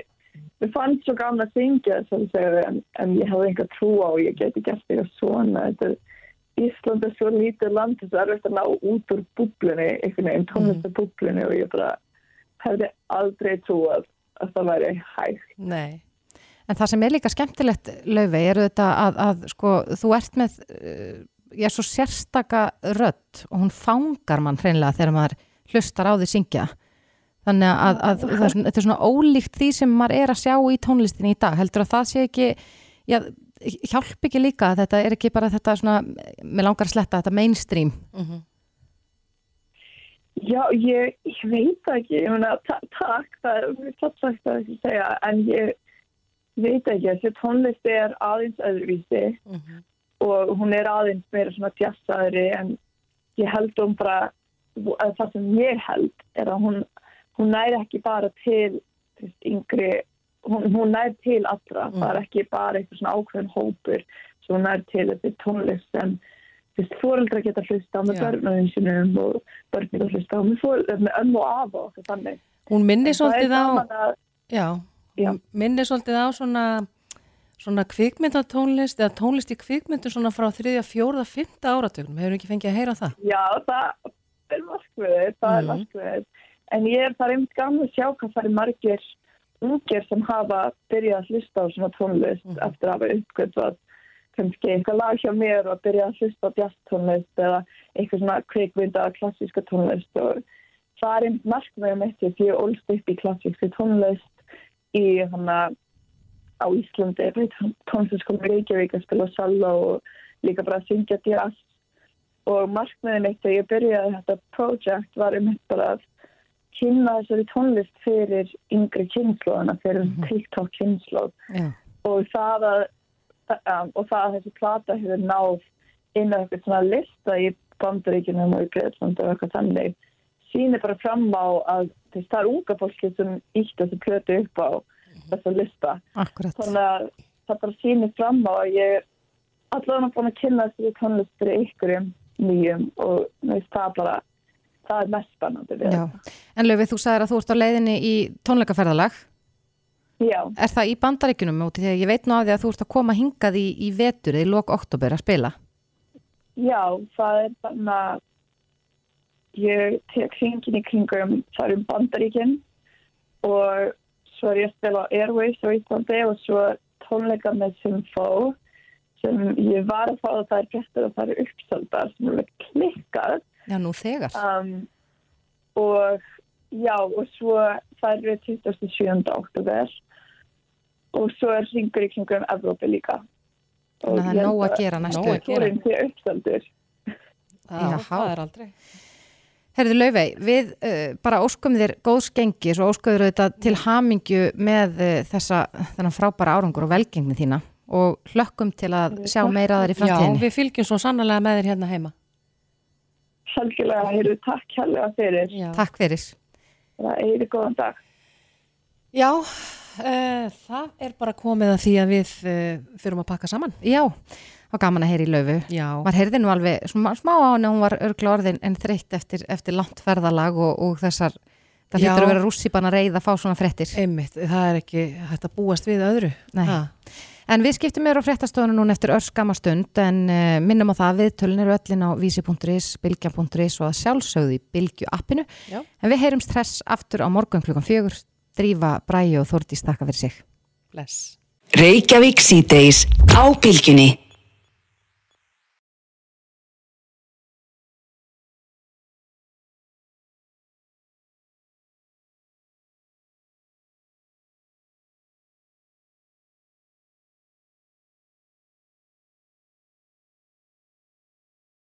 mér fannst svo gaman að syngja sem segir, en, en ég hafði enga trú á, ég geti gert eitthvað svona, þetta er, Ísland er svo lítið land, þess að erfitt að ná út úr búblunni, einhvern veginn tónlistabúblunni og ég bara hefði aldrei trúið að það væri hægt. Nei. En það sem er líka skemmtilegt, Laufey, er þetta að, að sko, þú ert með, uh, ég er svo sérstaka rödd og hún fangar mann hreinlega þegar maður hlustar á því syngja. Þannig að, að það er svona, þetta er svona ólíkt því sem maður er að sjá í tónlistinni í dag. Heldur að það sé ekki, já, hjálp ekki líka, þetta er ekki bara þetta svona, með langar að sletta, þetta mainstream. Mm Já, ég, ég veit ekki, ég meina, ta takk, það er mjög sagt að ekki segja, en ég veit ekki, þessi tónlist er aðeins öðruvísi og hún er aðeins meira svona djassaðri en ég held um bara, að það sem ég held er að hún, hún næri ekki bara til þú veist, yngri, hún, hún næri til allra, það er ekki bara eitthvað svona ákveðin hópur, svo hún næri til þessi tónlist sem fóreldra geta hlusta á með börnum og börn geta hlusta á með, með ömmu og afa og þannig. Hún er svolítið á, að- já, minnir svolítið á svona, svona kvikmyndatónlist eða tónlist í kvikmyndu svona frá þriðja, fjórða, fymta áratögnum. Hefur ekki fengið að heyra það? Já, það er markmiðið, það er Mhm. markmiðið. En ég er það einmitt gaman að sjá hvað það er margir ungir sem hafa byrjað að hlusta á svona tónlist eftir að hafa uppgötvað kannski eitthvað lag hjá mér og byrjað að hlusta á jazztónlist eða eitthvað svona kvikvinda klassíska tónlist og það er einmitt markmiðið mitt því ég ólst upp í klassíski tónlist í hana á Íslandi, tónlistaskóla í Reykjavík að spila solo og líka bara að syngja jazz og markmiðin eitt þegar ég byrjaði þetta project var um bara að kynna þessari tónlist fyrir yngri kynnslóðana, fyrir TikTok kynnslóð Já. og það að um, og það að þessi plata hefur náð inn á eitthvað svona lista í bandaríkjunum og í Breitland og eitthvað þannig sýnir bara fram á að þess, það er unga fólki sem ítt þessi plötu upp á þessa lista Akkurat. þannig að það bara sýnir fram á að ég er allavega búin að kynna þessi tónlist fyrir ykkurum nýjum og finnst það bara það er mest spennandi við. En Laufey, þú sagðir að þú ert á leiðinni í tónleikaferðalag. Já. Er það í bandaríkunum úti? Þegar ég veit nú af því að þú ert að koma hingað í, í vetur, í lok oktober að spila. Já, það er þannig að ég tek hringin í kringum það er um bandaríkin og svo er ég að spila á Airways á Íslandi og svo tónleika með Symfó sem ég var að fá að það er fréttur og það er uppsöldar sem er alveg klikkað Já, nú þegar. um, og já og svo það er 27. oktober og svo er ringur í kringum Evrópi líka Þannig að það er nóg að gera næstu Nóg að gera það er aldrei. Herðu Laufey, við uh, bara óskum þér góðs gengis og óskum þér auðvitað til hamingju með uh, þessa, þennan frábæra árangur og velgengni þína og hlökkum til að sjá meira þar í Já, framtíðinni. við fylgjum svo sannlega með þér hérna heima. Sjálfgjörlega, heyrðu, takk hérlega fyrir. Já. Takk fyrir. Það er góðan dag. Já, uh, það er bara komið að því að við uh, fyrum að pakka saman. Já, það var gaman að heyra í Laufu. Já. Maður heyrði nú alveg smá, smá á henni, hún var örgla orðin en þreytt eftir, eftir langt ferðalag og, og þessar, það Já. hlýtur að vera rússipan að reyða að fá svona frettir. Einmitt, það er ekki hægt að búast við öðru. Nei. Ha. En við skiptum meður á fréttastofunum núna eftir örskama stund en uh, minnum á það að viðtölun eru öllin á vísi.is, bylgja.is og að sjálfsögðu í bylgju appinu. Já. En við heyrum stress aftur á morgun klukkan fjögur, drífa Bræi og Þórdís takka fyrir sig. Bless. Reykjavík síðdeis á bylgjunni.